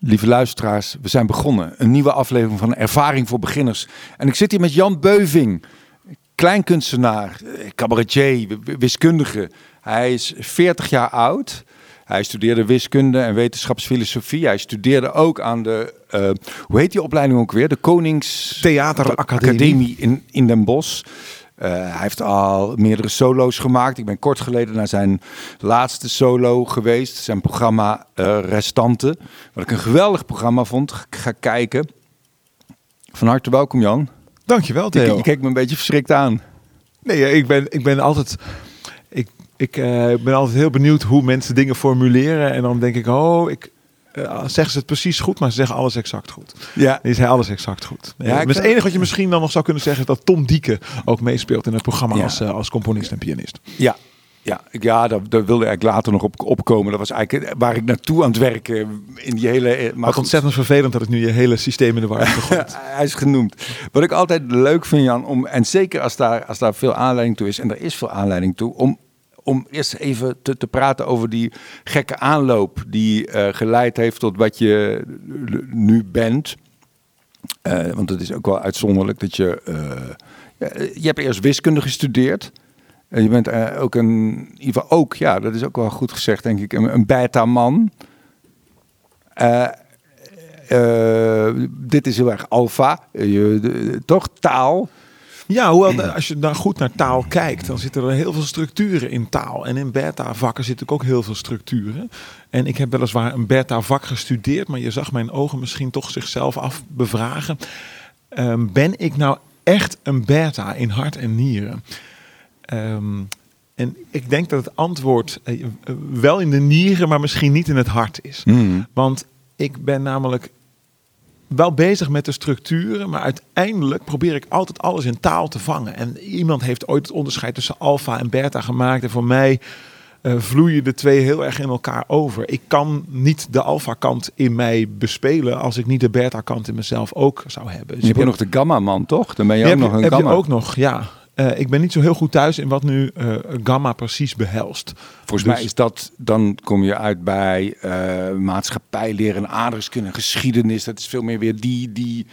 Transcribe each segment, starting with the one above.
Lieve luisteraars, we zijn begonnen. Een nieuwe aflevering van Ervaring voor Beginners. En ik zit hier met Jan Beuving, kleinkunstenaar, eh, cabaretier, wiskundige. Hij is 40 jaar oud. Hij studeerde wiskunde en wetenschapsfilosofie. Hij studeerde ook aan de, uh, hoe heet die opleiding ook weer? De Konings Theateracademie in, in Den Bosch. Uh, hij heeft al meerdere solo's gemaakt. Ik ben kort geleden naar zijn laatste solo geweest. Zijn programma uh, Restanten. Wat ik een geweldig programma vond. Ik ga kijken. Van harte welkom Jan. Dankjewel Theo. Je, je keek me een beetje verschrikt aan. Nee, ik ben, ik ben altijd... Ik, ik uh, ben altijd heel benieuwd hoe mensen dingen formuleren. En dan denk ik, oh, ik, uh, zeggen ze het precies goed, maar ze zeggen alles exact goed. Ja. Die zei alles exact goed. Ja, het enige wat je misschien dan nog zou kunnen zeggen is dat Tom Dieke ook meespeelt in het programma ja. als, uh, als componist en pianist. Ja, ja, ja daar, daar, wilde ik later nog op opkomen. Dat was eigenlijk waar ik naartoe aan het werken in die hele. Maar Wat ontzettend vervelend dat het nu je hele systeem in de war gegooid. Hij is genoemd. Wat ik altijd leuk vind, Jan, om en zeker als daar, als daar veel aanleiding toe is, en er is veel aanleiding toe, om om eerst even te, te praten over die gekke aanloop die uh, geleid heeft tot wat je nu bent. Uh, want het is ook wel uitzonderlijk dat je. Uh, je hebt eerst wiskunde gestudeerd. En je bent ook een. In ook, ja, dat is ook wel goed gezegd, denk ik. Een, een beta-man. dit is heel erg alfa. toch taal. Ja, hoewel als je dan goed naar taal kijkt, dan zitten er heel veel structuren in taal. En in beta-vakken zitten ook heel veel structuren. En ik heb weliswaar een beta-vak gestudeerd, maar je zag mijn ogen misschien toch zichzelf afbevragen. Um, ben ik nou echt een beta in hart en nieren? Um, en ik denk dat het antwoord uh, wel in de nieren, maar misschien niet in het hart is. Mm. Want ik ben namelijk wel bezig met de structuren, maar uiteindelijk probeer ik altijd alles in taal te vangen. En iemand heeft ooit het onderscheid tussen alfa en beta gemaakt. En voor mij uh, vloeien de twee heel erg in elkaar over. Ik kan niet de alfa-kant in mij bespelen als ik niet de beta-kant in mezelf ook zou hebben. Dus je hebt nog de gamma-man, toch? Dan ben je ook nog een heb gamma. Je ook nog, ja. Uh, ik ben niet zo heel goed thuis in wat nu uh, gamma precies behelst. Volgens dus... mij is dat, dan kom je uit bij uh, maatschappij leren, aardrijkskunde, geschiedenis. Dat is veel meer weer die, die,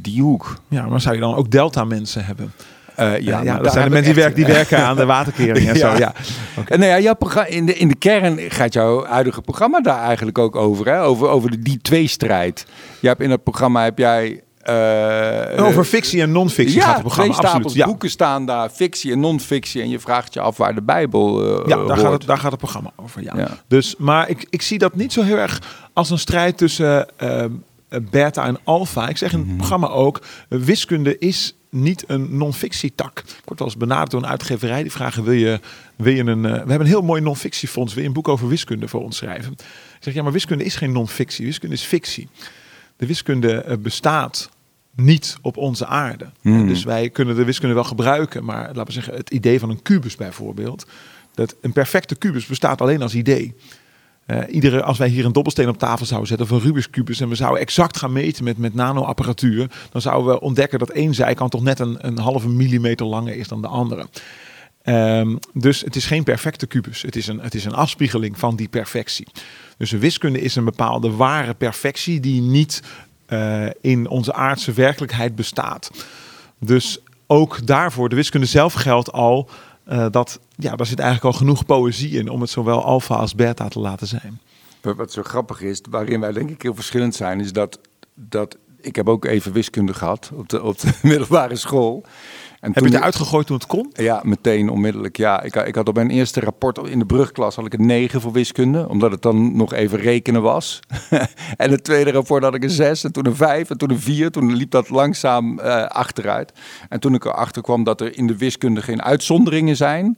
die hoek. Ja, maar zou je dan ook delta mensen hebben? Uh, ja, ja dat zijn de mensen die, werken, die werken aan de waterkering en zo. Ja. Okay. En nou ja, jouw in, de, in de kern gaat jouw huidige programma daar eigenlijk ook over. Hè? Over, over de, die tweestrijd. Je hebt in dat programma heb jij Uh, Over fictie en non-fictie ja, gaat het programma. Twee stapels absoluut. boeken staan daar, fictie en non-fictie. En je vraagt je af waar de Bijbel uh, Ja, daar gaat, het, daar gaat het programma over. Ja. ja. Dus, maar ik, ik zie dat niet zo heel erg als een strijd tussen uh, beta en alfa. Ik zeg in het mm -hmm. programma ook, wiskunde is niet een non-fictietak. Ik word eens benaderd door een uitgeverij die vragen: wil je, wil je een. We hebben een heel mooi non-fictiefonds. Wil je een boek over wiskunde voor ons schrijven? Ik zeg ja, maar wiskunde is geen non-fictie. Wiskunde is fictie. De wiskunde uh, bestaat niet op onze aarde. Hmm. Dus wij kunnen de wiskunde wel gebruiken, maar laten we zeggen, het idee van een kubus bijvoorbeeld. Dat een perfecte kubus bestaat alleen als idee. Uh, iedere, als wij hier een dobbelsteen op tafel zouden zetten of een Rubik's kubus en we zouden exact gaan meten met, met nanoapparatuur, dan zouden we ontdekken dat één zijkant toch net een, een halve millimeter langer is dan de andere. Um, dus het is geen perfecte kubus. Het is, een, het is een afspiegeling van die perfectie. Dus de wiskunde is een bepaalde ware perfectie die niet uh, in onze aardse werkelijkheid bestaat. Dus ook daarvoor, de wiskunde zelf geldt al, uh, dat ja, daar zit eigenlijk al genoeg poëzie in om het zowel alfa als beta te laten zijn. Wat zo grappig is, waarin wij denk ik heel verschillend zijn, is dat, dat ik heb ook even wiskunde gehad op de, op de middelbare school. En heb je het eruit gegooid toen het kon? Ja, meteen onmiddellijk. Ja, ik, ik had op mijn eerste rapport in de brugklas had ik een 9 voor wiskunde, omdat het dan nog even rekenen was. en het tweede rapport had ik een 6 en toen een 5 en toen een 4. Toen liep dat langzaam uh, achteruit. En toen ik erachter kwam dat er in de wiskunde geen uitzonderingen zijn,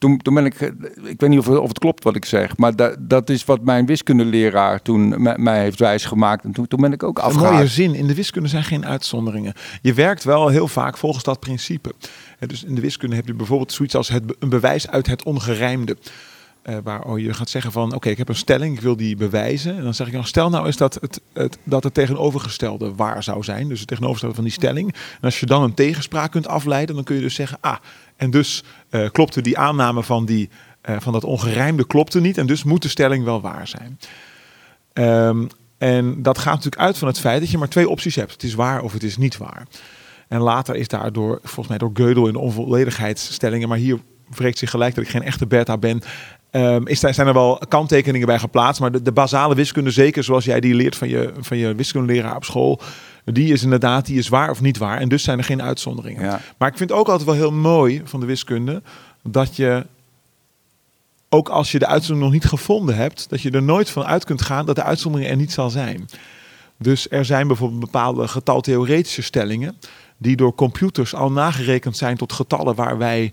toen, toen ben ik, ik weet niet of, of het klopt wat ik zeg, maar da, dat is wat mijn wiskundeleraar toen mij heeft wijsgemaakt. En toen, toen ben ik ook afgehaakt. Een mooie zin, in de wiskunde zijn geen uitzonderingen. Je werkt wel heel vaak volgens dat principe. Dus in de wiskunde heb je bijvoorbeeld zoiets als het, een bewijs uit het ongerijmde. Uh, waar oh, je gaat zeggen van, oké, okay, ik heb een stelling, ik wil die bewijzen. En dan zeg ik, nou, stel nou eens dat het, het, dat het tegenovergestelde waar zou zijn. Dus het tegenovergestelde van die stelling. En als je dan een tegenspraak kunt afleiden, dan kun je dus zeggen, ah, en dus uh, klopte die aanname van, die, uh, van dat ongerijmde klopte niet. En dus moet de stelling wel waar zijn. Ehm, en dat gaat natuurlijk uit van het feit dat je maar twee opties hebt. Het is waar of het is niet waar. En later is daardoor, volgens mij door Gödel in de onvolledigheidsstellingen, maar hier wreekt zich gelijk dat ik geen echte beta ben. Um, is, zijn er wel kanttekeningen bij geplaatst, maar de, de, basale wiskunde, zeker zoals jij die leert van je, van je wiskundeleraar op school, die is inderdaad, die is waar of niet waar. En dus zijn er geen uitzonderingen. Maar ik vind ook altijd wel heel mooi van de wiskunde dat je ook als je de uitzondering nog niet gevonden hebt, dat je er nooit van uit kunt gaan dat de uitzondering er niet zal zijn. Dus er zijn bijvoorbeeld bepaalde getaltheoretische stellingen die door computers al nagerekend zijn tot getallen waar wij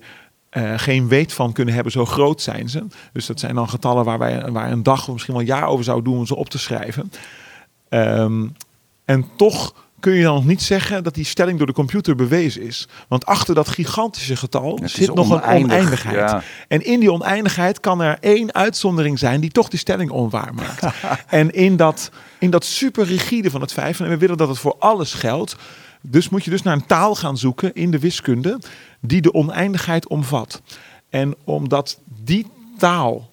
uh, geen weet van kunnen hebben, zo groot zijn ze. Dus dat zijn dan getallen waar wij waar een dag of misschien wel een jaar over zouden doen om ze op te schrijven. Um, en toch kun je dan nog niet zeggen dat die stelling door de computer bewezen is. Want achter dat gigantische getal zit nog een oneindigheid. En in die oneindigheid kan er één uitzondering zijn die toch die stelling onwaar maakt. en in dat, in dat super rigide van het vijf, en we willen dat het voor alles geldt. Dus moet je dus naar een taal gaan zoeken in de wiskunde die de oneindigheid omvat. En omdat die taal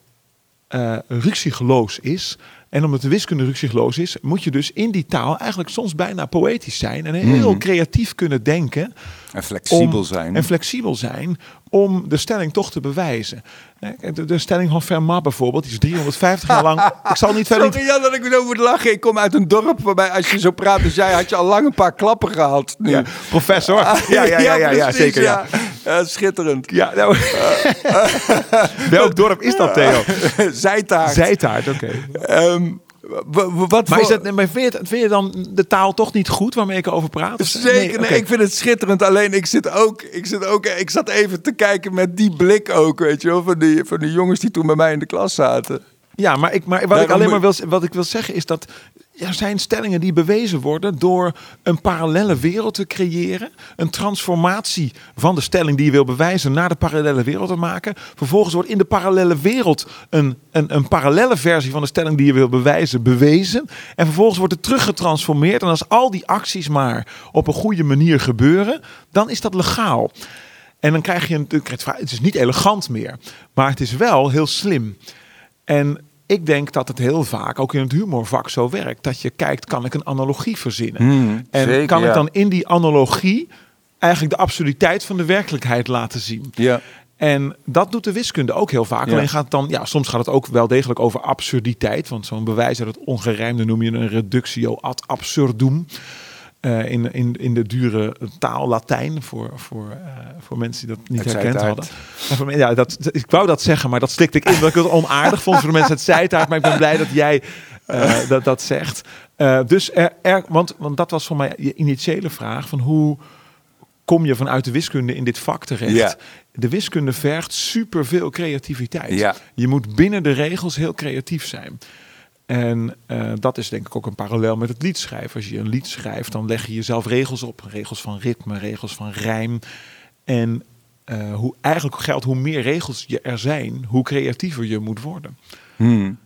uh, ruksigloos is, en omdat de wiskunde rukzichtloos is, moet je dus in die taal eigenlijk soms bijna poëtisch zijn en heel hmm. creatief kunnen denken. En flexibel zijn. En flexibel zijn om de stelling toch te bewijzen. De, de stelling van Fermat bijvoorbeeld, die is 350 jaar lang. Ik zal niet verder. Sorry Jan dat ik me over lachen. Ik kom uit een dorp waarbij als je zo praat als jij, had je al lang een paar klappen gehad. Nu. professor. Ja, ja, ja, ja, ja, zeker. Ja. ja. schitterend. Ja, nou. Welk dorp is dat, Theo? Zijtaart. Zijtaart, oké. Ehm, wat maar, is dat, maar vind, je, vind je dan de taal toch niet goed waarmee ik over praat? Zeker, nee, ik vind het schitterend. Alleen ik zit ook, ik zit ook, ik zat even te kijken met die blik ook, weet je wel, van die, van die jongens die toen bij mij in de klas zaten. Ja, maar, ik, maar wat ik alleen maar wil, wat ik wil zeggen is dat er zijn stellingen die bewezen worden door een parallele wereld te creëren. Een transformatie van de stelling die je wil bewijzen naar de parallele wereld te maken. Vervolgens wordt in de parallele wereld een, een, een parallele versie van de stelling die je wil bewijzen bewezen. En vervolgens wordt het teruggetransformeerd. En als al die acties maar op een goede manier gebeuren, dan is dat legaal. En dan krijg je een. Het is niet elegant meer, maar het is wel heel slim. En ik denk dat het heel vaak ook in het humorvak zo werkt. Dat je kijkt, kan ik een analogie verzinnen? Hmm, en kan ik dan in die analogie eigenlijk de absurditeit van de werkelijkheid laten zien? Ja. En dat doet de wiskunde ook heel vaak. Alleen gaat het dan, ja, soms gaat het ook wel degelijk over absurditeit. Want zo'n bewijs uit het ongerijmde noem je een reductio ad absurdum. Uh, in, in, in de dure taal Latijn voor, voor, uh, voor mensen die dat niet herkend hadden. Voor, ja, dat, ik wou dat zeggen, maar dat slikte ik in dat ik het onaardig vond voor de mensen uit Zijtaart. Maar ik ben blij dat jij uh, dat, dat zegt. dus er, er, want, want dat was voor mij je initiële vraag van hoe kom je vanuit de wiskunde in dit vak terecht? Ja. De wiskunde vergt superveel creativiteit. Ja. Je moet binnen de regels heel creatief zijn. En uh, dat is denk ik ook een parallel met het liedschrijven. Als je een lied schrijft, dan leg je jezelf regels op. Regels van ritme, regels van rijm. En uh, hoe, eigenlijk geldt, hoe meer regels je er zijn, hoe creatiever je moet worden. Hmm.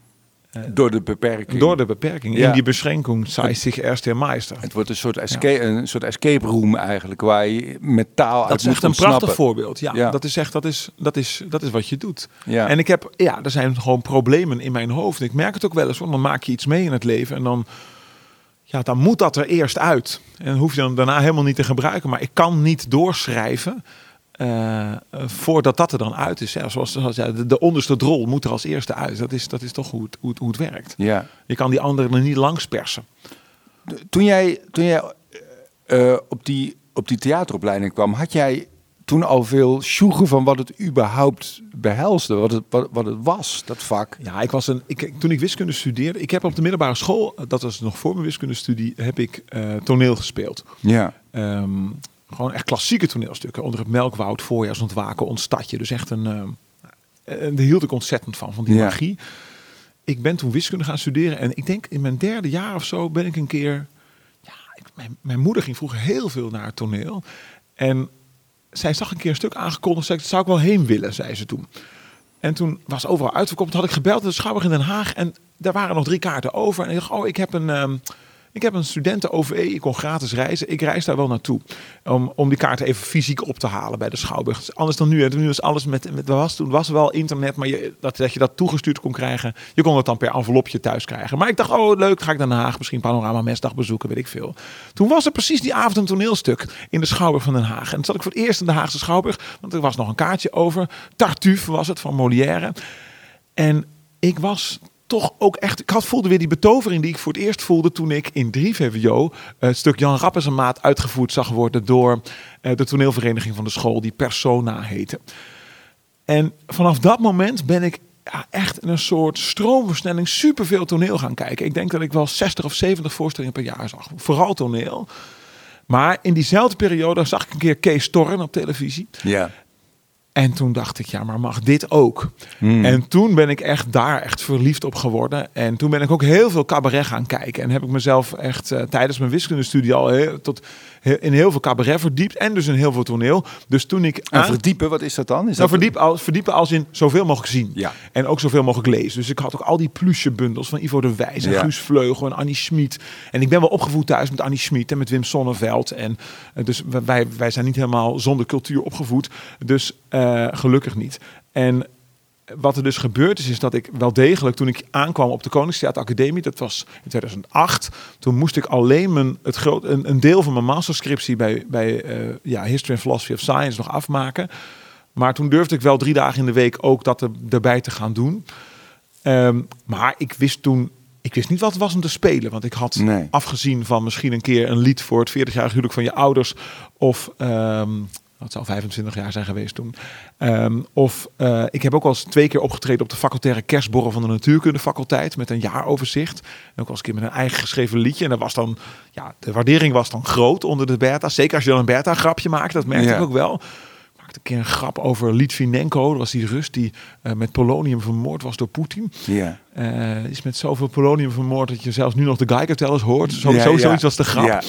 Eh, door de beperking. Door de beperking. In die beschränkung zei zich eerst der Meister. Het wordt een soort, escape, een soort escape room eigenlijk, waar je met taal Dat is echt een prachtig voorbeeld. Ja, Dat is echt, dat is, dat is, dat is wat je doet. Ja. En ik heb, ja, er zijn gewoon problemen in mijn hoofd. Ik merk het ook wel eens, want dan maak je iets mee in het leven en dan, ja, dan moet dat er eerst uit. En hoef je dan daarna helemaal niet te gebruiken. Maar ik kan niet doorschrijven uh, voordat dat er dan uit is. Hè. Zoals, zoals de, de, onderste drol moet er als eerste uit. Dat is, dat is toch hoe het, hoe het, hoe het werkt. Ja. Je kan die anderen er niet langs persen. Toen jij, toen jij uh, op, die, op die theateropleiding kwam, had jij toen al veel sjoegen van wat het überhaupt behelste, wat het, wat, wat het was, dat vak? Ja, ik was een, ik, toen ik wiskunde studeerde, ik heb op de middelbare school, dat was nog voor mijn wiskundestudie, heb ik uh, toneel gespeeld. Ja. Um, gewoon echt klassieke toneelstukken. Onder het melkwoud, voorjaarsontwaken, ons stadje. Dus echt een... Uh, daar hield ik ontzettend van, van die ja. magie. Ik ben toen wiskunde gaan studeren. En ik denk in mijn derde jaar of zo ben ik een keer... Ja, ik, mijn, mijn moeder ging vroeger heel veel naar het toneel. En zij zag een keer een stuk aangekondigd. Zei, dat zou ik wel heen willen, zei ze toen. En toen was overal uitverkocht. Had ik gebeld naar de Schouwburg in Den Haag. En daar waren nog drie kaarten over. En ik dacht, oh, ik heb een... Um, Ik heb een studenten-OV, ik kon gratis reizen. Ik reis daar wel naartoe. Om, om die kaarten even fysiek op te halen bij de Schouwburg. Anders dan nu. Nu was alles met, met was, toen was wel internet, maar je, dat, dat je dat toegestuurd kon krijgen. Je kon het dan per envelopje thuis krijgen. Maar ik dacht, oh leuk, ga ik Den Haag. Misschien Panorama Mesdag bezoeken, weet ik veel. Toen was er precies die avond een toneelstuk in de Schouwburg van Den Haag. En toen zat ik voor het eerst in de Haagse Schouwburg. Want er was nog een kaartje over. Tartuffe was het, van Molière. En ik was toch ook echt. Ik had voelde weer die betovering die ik voor het eerst voelde toen ik in 3 VWO het stuk Jan Rappes en Maat uitgevoerd zag worden door eh, de toneelvereniging van de school, die Persona heette. En vanaf dat moment ben ik ja, echt in een soort stroomversnelling superveel toneel gaan kijken. Ik denk dat ik wel 60 of 70 voorstellingen per jaar zag. Vooral toneel. Maar in diezelfde periode zag ik een keer Kees Torren op televisie. Ja. En toen dacht ik, ja, maar mag dit ook? Hmm. En toen ben ik echt daar echt verliefd op geworden. En toen ben ik ook heel veel cabaret gaan kijken. En heb ik mezelf echt eh, tijdens mijn wiskundestudie al heel, tot in heel veel cabaret verdiept. En dus in heel veel toneel. Dus toen ik... En verdiepen, wat is dat dan? Is nou, dat verdiepen, als, verdiepen als in zoveel mogelijk zien. Ja. En ook zoveel mogelijk lezen. Dus ik had ook al die plusje bundels van Ivo de Wijs en Ja. Guus Vleugel en Annie Schmid. En ik ben wel opgevoed thuis met Annie Schmid en met Wim Sonneveld. En eh, dus wij, wij zijn niet helemaal zonder cultuur opgevoed. Dus eh, gelukkig niet. En wat er dus gebeurd is, is dat ik wel degelijk, toen ik aankwam op de Koningstheater Academie, dat was in 2008, toen moest ik alleen mijn, het groot, een, een deel van mijn masterscriptie bij, bij eh, ja, History and Philosophy of Science nog afmaken. Maar toen durfde ik wel drie dagen in de week ook dat er, erbij te gaan doen. Ehm, maar ik wist toen, ik wist niet wat het was om te spelen. Want ik had Nee. afgezien van misschien een keer een lied voor het 40-jarig huwelijk van je ouders. Of ehm dat zou 25 jaar zijn geweest toen. Ehm, of eh, ik heb ook al eens twee keer opgetreden op de facultaire kerstborrel van de natuurkundefaculteit met een jaaroverzicht. En ook al eens een keer met een eigen geschreven liedje. En dat was dan, ja, de waardering was dan groot onder de Bertha. Zeker als je dan een Bertha grapje maakt, dat merkte Ja. ik ook wel. Ik maakte een keer een grap over Litvinenko. Dat was die Rus die eh, met polonium vermoord was door Poetin. Ja. Eh, is met zoveel polonium vermoord dat je zelfs nu nog de Geiger Tellers hoort. Zo, ja. Zoiets was de grap.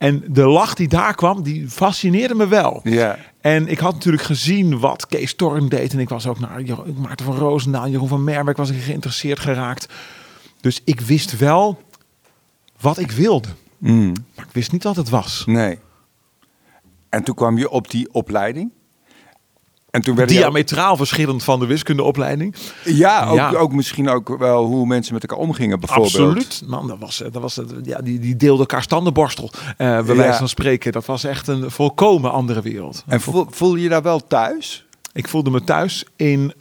En de lach die daar kwam, die fascineerde me wel. Ja. En ik had natuurlijk gezien wat Kees Torn deed. En ik was ook naar Jo- Maarten van Roosendaal, Jeroen van Merwijk was ik geïnteresseerd geraakt. Dus ik wist wel wat ik wilde. Mm. Maar ik wist niet wat het was. Nee. En toen kwam je op die opleiding. En toen werd Diametraal verschillend van de wiskundeopleiding. Ja, ook, Ja. ook misschien ook wel hoe mensen met elkaar omgingen, bijvoorbeeld. Absoluut. Man, dat was, dat was, ja, die, die deelde elkaar standenborstel. eh bij wijze Ja. van spreken. Dat was echt een volkomen andere wereld. En voel, voel je je daar wel thuis? Ik voelde me thuis in,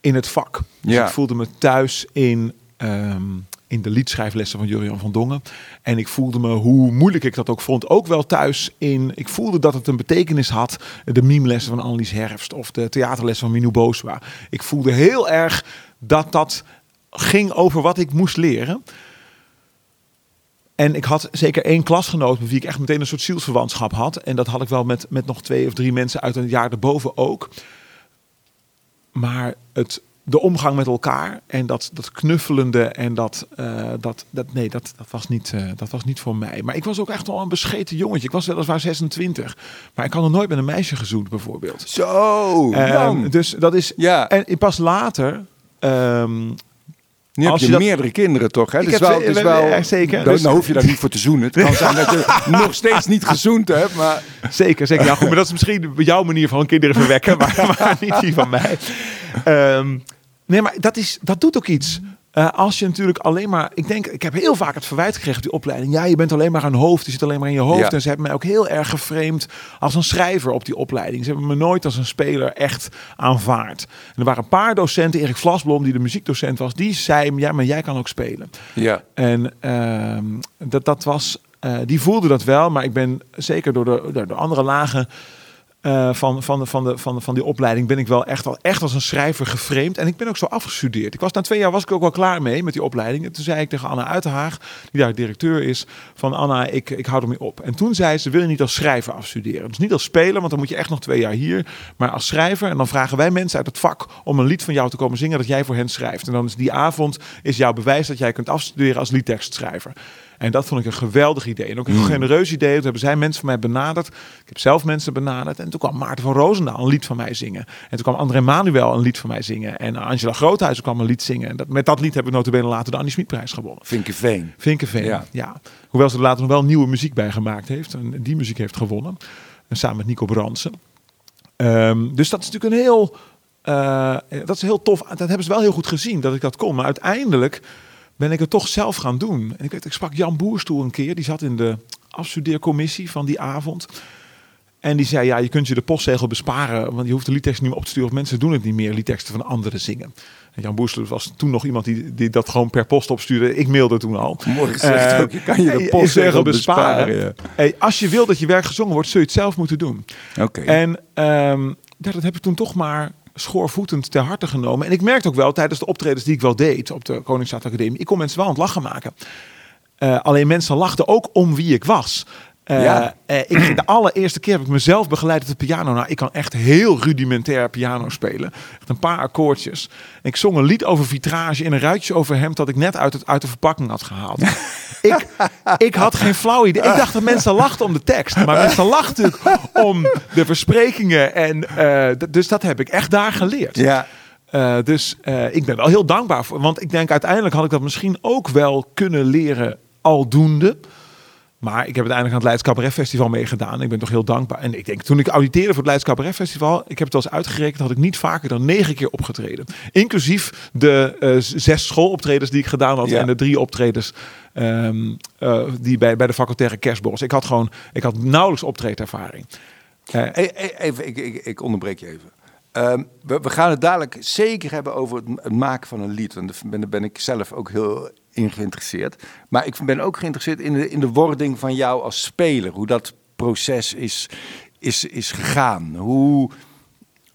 in het vak. Dus Ja. ik voelde me thuis in, ehm, in de liedschrijflessen van Jurian van Dongen. En ik voelde me, hoe moeilijk ik dat ook vond, ook wel thuis in... Ik voelde dat het een betekenis had, de meme-lessen van Annelies Herfst... of de theaterlessen van Minou Booswa. Ik voelde heel erg dat dat ging over wat ik moest leren... En ik had zeker één klasgenoot met wie ik echt meteen een soort zielsverwantschap had. En dat had ik wel met, met nog twee of drie mensen uit een jaar erboven ook. Maar het, de omgang met elkaar en dat, dat knuffelende en dat, eh, dat, dat nee, dat, dat, was niet, eh, dat was niet voor mij. Maar ik was ook echt wel een bescheten jongetje. Ik was weliswaar 26, maar ik had nog nooit met een meisje gezoend bijvoorbeeld. Zo, jong. dus dat is. Ja. En pas later. ehm, Nu heb als je, je dat- meerdere kinderen toch? Hè? Ik Dus heb wel, dus wel, ja, zeker. Dan, Dus- dan hoef je daar niet voor te zoenen. Het kan zijn dat je nog steeds niet gezoend hebt, maar... Zeker, zeker. Ja, goed, maar dat is misschien jouw manier van kinderen verwekken, maar, maar niet die van mij. Ehm, nee, maar dat, is, dat doet ook iets. Eh, als je natuurlijk alleen maar... Ik denk, ik heb heel vaak het verwijt gekregen op die opleiding. Ja, je bent alleen maar een hoofd. Je zit alleen maar in je hoofd. Ja. En ze hebben mij ook heel erg geframed als een schrijver op die opleiding. Ze hebben me nooit als een speler echt aanvaard. En er waren een paar docenten, Erik Vlasblom, die de muziekdocent was, die zei, ja, maar jij kan ook spelen. Ja. En ehm, dat, dat was, eh, die voelde dat wel, maar ik ben zeker door de, door de andere lagen eh, van, van, van, de, van, van die opleiding ben ik wel echt, al, echt als een schrijver geframed. En ik ben ook zo afgestudeerd. Ik was na twee jaar was ik ook wel klaar mee met die opleiding. En toen zei ik tegen Anna Uitenhaag, die daar directeur is, van Anna, ik, ik hou ermee op. En toen zei ze, wil je niet als schrijver afstuderen? Dus niet als speler, want dan moet je echt nog twee jaar hier. Maar als schrijver. En dan vragen wij mensen uit het vak om een lied van jou te komen zingen dat jij voor hen schrijft. En dan is die avond is jouw bewijs dat jij kunt afstuderen als liedtekstschrijver. En dat vond ik een geweldig idee. En ook een Hmm. genereus idee. Toen hebben zij mensen van mij benaderd. Ik heb zelf mensen benaderd. En toen kwam Maarten van Roosendaal een lied van mij zingen. En toen kwam André Manuel een lied van mij zingen. En Angela Groothuizen kwam een lied zingen. En dat, met dat lied heb ik notabene later de Annie Smitprijs gewonnen. Vinkenveen. Vinkenveen, Ja. ja. Hoewel ze er later nog wel nieuwe muziek bij gemaakt heeft. En die muziek heeft gewonnen. En samen met Nico Bransen. Ehm, dus dat is natuurlijk een heel... eh, dat is heel tof. Dat hebben ze wel heel goed gezien, dat ik dat kon. Maar uiteindelijk ben ik het toch zelf gaan doen. En ik, weet, ik sprak Jan Boerstoel een keer. Die zat in de afstudeercommissie van die avond. En die zei, ja, je kunt je de postzegel besparen. Want je hoeft de liedtekst niet meer op te sturen. Want mensen doen het niet meer, liedteksten van anderen zingen. En Jan Boerstoel was toen nog iemand die, die dat gewoon per post opstuurde. Ik mailde toen al. Mooi gezegd Eh, ook. Je kan je de je postzegel zegel besparen. ja. Hey, als je wil dat je werk gezongen wordt, zul je het zelf moeten doen. Oké. En ehm, ja, dat heb ik toen toch maar schoorvoetend ter harte genomen. En ik merkte ook wel tijdens de optredens die ik wel deed op de Koningsstad Academie, ik kon mensen wel aan het lachen maken. Eh, alleen mensen lachten ook om wie ik was. Eh, Ja. eh, ik, ging de allereerste keer heb ik mezelf begeleid op de piano. Nou, ik kan echt heel rudimentair piano spelen. Echt een paar akkoordjes. En ik zong een lied over vitrage in een ruitje over hem dat ik net uit, het, uit de verpakking had gehaald. ik, ik had geen flauw idee. Ik dacht dat mensen lachten om de tekst. Maar mensen lachten natuurlijk om de versprekingen. En, eh, dus dat heb ik echt daar geleerd. Ja. Eh, dus eh, ik ben wel heel dankbaar voor. Want ik denk uiteindelijk had ik dat misschien ook wel kunnen leren aldoende. Maar ik heb uiteindelijk aan het Leids Cabaret Festival meegedaan. Ik ben toch heel dankbaar. En ik denk, toen ik auditeerde voor het Leids Cabaret Festival... ik heb het al eens uitgerekend, had ik niet vaker dan negen keer opgetreden. Inclusief de eh, zes schooloptredens die ik gedaan had... Ja. en de drie optredens ehm, eh, die bij, bij de facultaire kerstborrels. Ik had gewoon, ik had nauwelijks optreedervaring. Eh, E- e- Even, ik, ik, ik onderbreek je even. Ehm, we, we gaan het dadelijk zeker hebben over het, het maken van een lied. Daar ben, daar ben ik zelf ook heel in geïnteresseerd. Maar ik ben ook geïnteresseerd in de, in de wording van jou als speler. Hoe dat proces is, is, is gegaan. Hoe,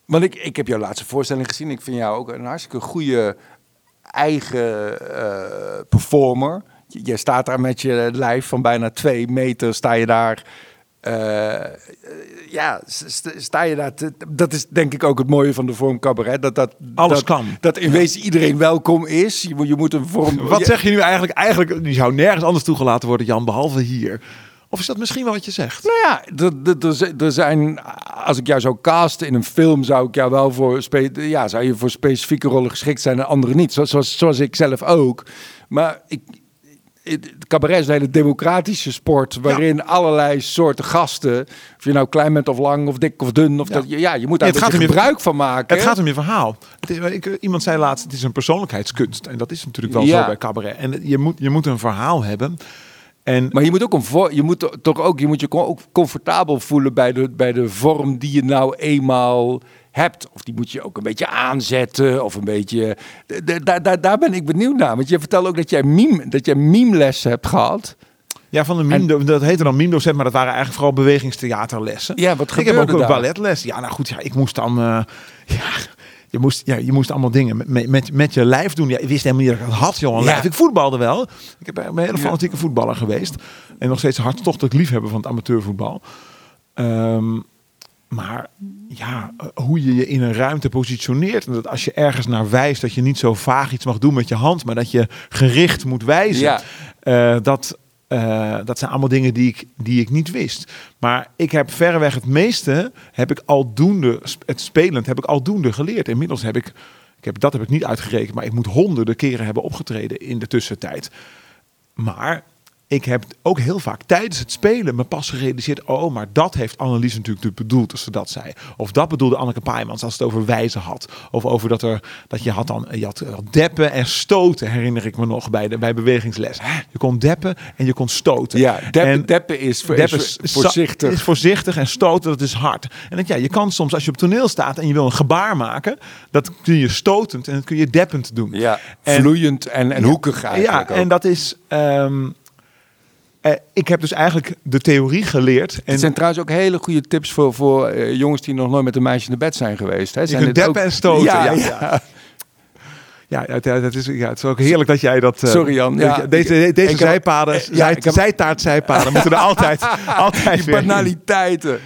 want ik, ik heb jouw laatste voorstelling gezien. Ik vind jou ook een hartstikke goede eigen eh, performer. Jij staat daar met je lijf van bijna twee meter. Sta je daar. Eh, ja, st- st- sta je daar. te- dat is denk ik ook het mooie van de vorm cabaret. Dat, dat, Alles dat, kan. Dat in wezen iedereen welkom is. Je, moet- je moet een vorm. Wat zeg je nu eigenlijk? Eigenlijk, die zou nergens anders toegelaten worden, Jan, behalve hier. Of is dat misschien wel wat je zegt? Nou ja, er- zijn, als ik jou zou casten in een film, zou ik jou wel voor, ja, zou je voor specifieke rollen geschikt zijn en andere niet. Zoals, zoals, zoals ik zelf ook. Maar ik, het cabaret is een hele democratische sport, waarin allerlei soorten gasten, of je nou klein bent of lang of dik of dun, of Ja. dat, ja, je moet daar Ja, een je- gebruik van maken. Het gaat om je verhaal. Ik, iemand zei laatst, het is een persoonlijkheidskunst. En dat is natuurlijk wel zo bij cabaret. En je moet, je moet een verhaal hebben. En Maar je moet ook een je moet toch ook je moet je ook comfortabel voelen bij de, bij de vorm die je nou eenmaal hebt. Of die moet je ook een beetje aanzetten of een beetje. d- d- Daar, daar, daar ben ik benieuwd naar. Want je vertelde ook dat jij meme, dat jij meme les hebt gehad. ja, van de meme, dat heette dan meme-docent, maar dat waren eigenlijk vooral bewegingstheaterlessen. Ja, wat ik heb gebeurde ook een balletles. Ja, nou goed, ja, ik moest dan... eh, ja, je moest, ja, je moest allemaal dingen met, met, met je lijf doen. Ja, ik wist helemaal niet dat ik had, joh, een Ja. lijf. Ik voetbalde wel. Ik heb een hele fanatieke voetballer geweest. En nog steeds hartstochtelijk liefhebber van het amateurvoetbal. Ehm, maar ja, eh, hoe je je in een ruimte positioneert. En dat als je ergens naar wijst, dat je niet zo vaag iets mag doen met je hand, maar dat je gericht moet wijzen. Ja. Eh, dat, eh, dat zijn allemaal dingen die ik, die ik niet wist. Maar ik heb verreweg het meeste, heb ik aldoende, het spelend, heb ik aldoende geleerd. Inmiddels heb ik, ik heb, dat heb ik niet uitgerekend, maar ik moet honderden keren hebben opgetreden in de tussentijd. Maar ik heb ook heel vaak tijdens het spelen me pas gerealiseerd... oh, maar dat heeft Annelies natuurlijk bedoeld als ze dat zei. Of dat bedoelde Anneke Paaimans als het over wijzen had. Of over dat, er, dat je had dan je had eh, deppen en stoten, herinner ik me nog bij, de, bij bewegingsles. Je kon deppen en je kon stoten. Ja, deppen, En- deppen is, voor, Deppen is is voorzichtig. Is voorzichtig en stoten, dat is hard. En dat, ja, je kan soms, als je op toneel staat en je wil een gebaar maken, dat kun je stotend en dat kun je deppend doen. ja, En- vloeiend en, en hoekig eigenlijk Ja, ook. en dat is. ehm, eh, ik heb dus eigenlijk de theorie geleerd. En Het zijn trouwens ook hele goede tips voor, voor eh, jongens die nog nooit met een meisje in bed zijn geweest. Hè. Zijn deppen ook- en stoten. Ja, Ja, ja. ja. Dat is, ja, het is ook heerlijk dat jij dat... eh, Sorry, Jan. Ja, deze deze heb- zijpaden, zij, heb- zijtaart zijpaden moeten er altijd, altijd Die banaliteiten.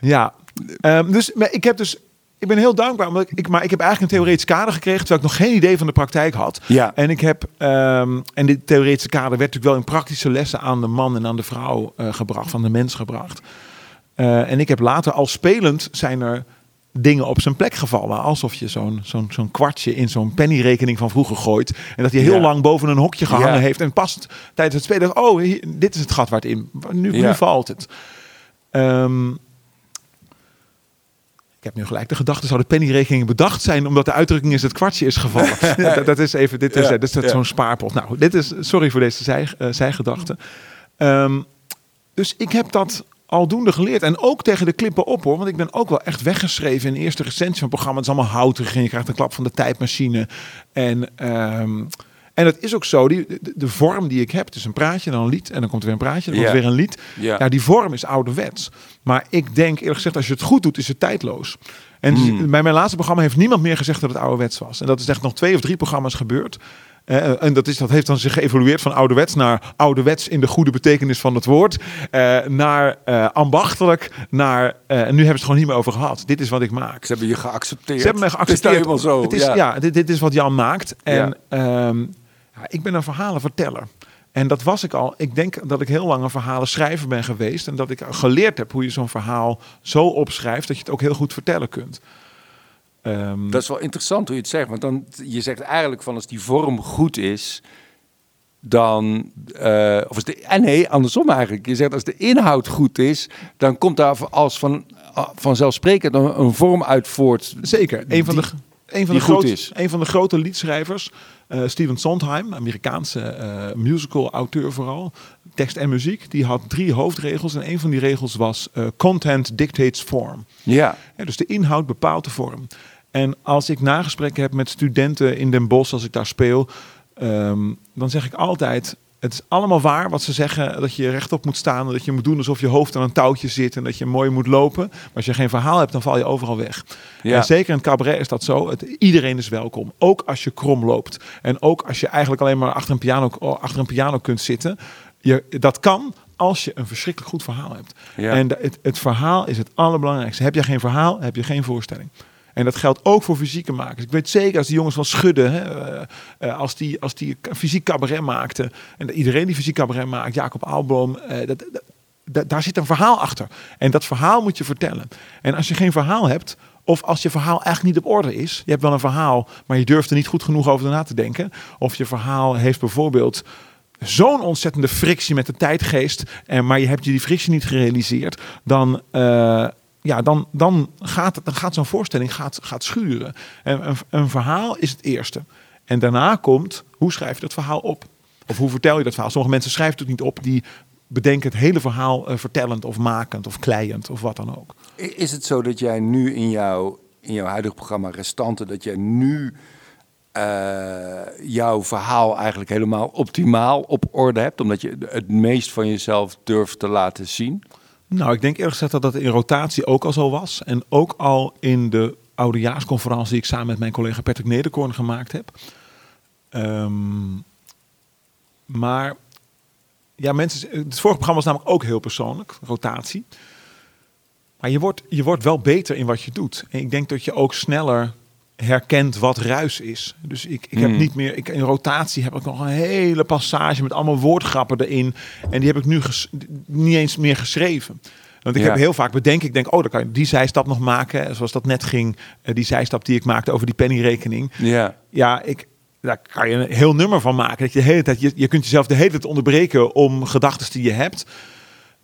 Ja, Ehm, dus maar ik heb dus ik ben heel dankbaar, omdat ik, maar ik heb eigenlijk een theoretisch kader gekregen, terwijl ik nog geen idee van de praktijk had. Ja. En ik heb, ehm, en dit theoretische kader werd natuurlijk wel in praktische lessen aan de man en aan de vrouw eh, gebracht, van de mens gebracht. Eh, en ik heb later, al spelend, zijn er dingen op zijn plek gevallen. Alsof je zo'n zo'n zo'n kwartje in zo'n pennyrekening van vroeger gooit. En dat hij heel Ja. lang boven een hokje gehangen Ja. heeft. En past tijdens het spelen, oh, hier- dit is het gat waar het in. Nu, nu valt het. Ik heb nu gelijk de gedachte, zouden pennyrekeningen bedacht zijn omdat de uitdrukking is het kwartje is gevallen. Ja, dat, dat is even, dit is, Ja, dit is zo'n spaarpot. Nou, dit is, sorry voor deze zij, eh, zijgedachte. Ehm, dus ik heb dat aldoende geleerd. En ook tegen de klippen op hoor. Want ik ben ook wel echt weggeschreven in de eerste recensie van het programma. Het is allemaal houterig en je krijgt een klap van de tijdmachine. En, ehm, en dat is ook zo. Die, de, de vorm die ik heb, het is een praatje, dan een lied. En dan komt er weer een praatje, dan komt er weer een lied. Ja. Ja, die vorm is ouderwets. Maar ik denk eerlijk gezegd, als je het goed doet, is het tijdloos. En Hmm. bij mijn laatste programma heeft niemand meer gezegd dat het ouderwets was. En dat is echt nog twee of drie programma's gebeurd. Eh, en dat, is, dat heeft dan zich geëvolueerd van ouderwets naar ouderwets in de goede betekenis van het woord. eh, naar eh, ambachtelijk, naar... eh, en nu hebben ze het gewoon niet meer over gehad. Dit is wat ik maak. Ze hebben je geaccepteerd. Ze hebben mij Het is nou geaccepteerd. helemaal zo. Het is, ja. ja. dit, dit is wat Jan maakt. En Ja. ehm, ja, ik ben een verhalenverteller. En dat was ik al. Ik denk dat ik heel lang een verhalenschrijver ben geweest. En dat ik geleerd heb hoe je zo'n verhaal zo opschrijft dat je het ook heel goed vertellen kunt. Ehm, Dat is wel interessant hoe je het zegt. Want dan, je zegt eigenlijk van als die vorm goed is, dan... eh, of als de, eh, nee, andersom eigenlijk. Je zegt als de inhoud goed is, dan komt daar als van, ah, vanzelfsprekend een, een vorm uit voort. Zeker. Een van de, een van de, groot, is. een van de grote liedschrijvers, eh, Steven Sondheim, Amerikaanse eh, musical-auteur vooral, tekst en muziek, die had drie hoofdregels. En een van die regels was eh, content dictates form. Ja, Ja, dus de inhoud bepaalt de vorm. En als ik nagesprekken heb met studenten in Den Bosch, als ik daar speel, ehm, dan zeg ik altijd: het is allemaal waar wat ze zeggen, dat je rechtop moet staan, en dat je moet doen alsof je hoofd aan een touwtje zit en dat je mooi moet lopen. Maar als je geen verhaal hebt, dan val je overal weg. Ja. En zeker in het cabaret is dat zo. Het, iedereen is welkom, ook als je krom loopt en ook als je eigenlijk alleen maar achter een piano, achter een piano kunt zitten. Je, dat kan als je een verschrikkelijk goed verhaal hebt. Ja. En het, het verhaal is het allerbelangrijkste. Heb je geen verhaal, heb je geen voorstelling. En dat geldt ook voor fysieke makers. Ik weet zeker als die jongens van Schudden, hè, eh, eh, als, die, als die fysiek cabaret maakten, en iedereen die fysiek cabaret maakt, Jacob Aalboom, eh, dat, daar zit een verhaal achter. En dat verhaal moet je vertellen. En als je geen verhaal hebt, of als je verhaal eigenlijk niet op orde is, je hebt wel een verhaal, maar je durft er niet goed genoeg over na te denken, of je verhaal heeft bijvoorbeeld zo'n ontzettende frictie met de tijdgeest, en, maar je hebt je die frictie niet gerealiseerd, dan, ja, dan, dan gaat, dan gaat zo'n voorstelling gaat, gaat schuren. En een, een verhaal is het eerste. En daarna komt, hoe schrijf je dat verhaal op? Of hoe vertel je dat verhaal? Sommige mensen schrijven het niet op, die bedenken het hele verhaal eh, vertellend of makend of kleiend of wat dan ook. Is het zo dat jij nu in jouw, in jouw huidige programma Restanten, dat jij nu eh, jouw verhaal eigenlijk helemaal optimaal op orde hebt, omdat je het meest van jezelf durft te laten zien? Nou, ik denk eerlijk gezegd dat dat in rotatie ook al zo was. En ook al in de oudejaarsconferentie die ik samen met mijn collega Patrick Nederkorn gemaakt heb. Ehm, maar ja, mensen, het vorige programma was namelijk ook heel persoonlijk, rotatie. Maar je wordt, je wordt wel beter in wat je doet. En ik denk dat je ook sneller herkent wat ruis is. Dus ik, ik heb Hmm. niet meer, ik, in rotatie heb ik nog een hele passage met allemaal woordgrappen erin. En die heb ik nu ges- niet eens meer geschreven. Want ik Ja. heb heel vaak bedenk, ik denk, oh, dan kan je die zijstap nog maken. Zoals dat net ging, eh, die zijstap die ik maakte over die pennyrekening. Ja. Ja, ik, daar kan je een heel nummer van maken. Dat je, de hele tijd, je, je kunt jezelf de hele tijd onderbreken om gedachten die je hebt.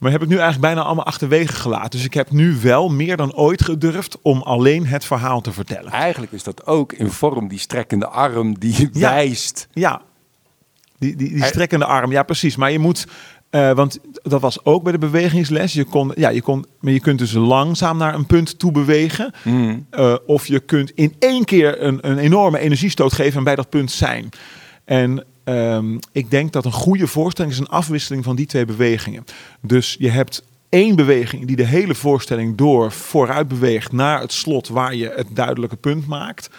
Maar heb ik nu eigenlijk bijna allemaal achterwege gelaten. Dus ik heb nu wel meer dan ooit gedurfd om alleen het verhaal te vertellen. Eigenlijk is dat ook in vorm die strekkende arm die Ja. wijst. Ja, die, die, die strekkende arm. Ja, precies. Maar je moet, eh, want dat was ook bij de bewegingsles. Je kon, ja, je kon, maar je kunt dus langzaam naar een punt toe bewegen. Hmm. Eh, of je kunt in één keer een, een enorme energiestoot geven en bij dat punt zijn. En ehm, ik denk dat een goede voorstelling is een afwisseling van die twee bewegingen. Dus je hebt één beweging die de hele voorstelling door vooruit beweegt naar het slot waar je het duidelijke punt maakt.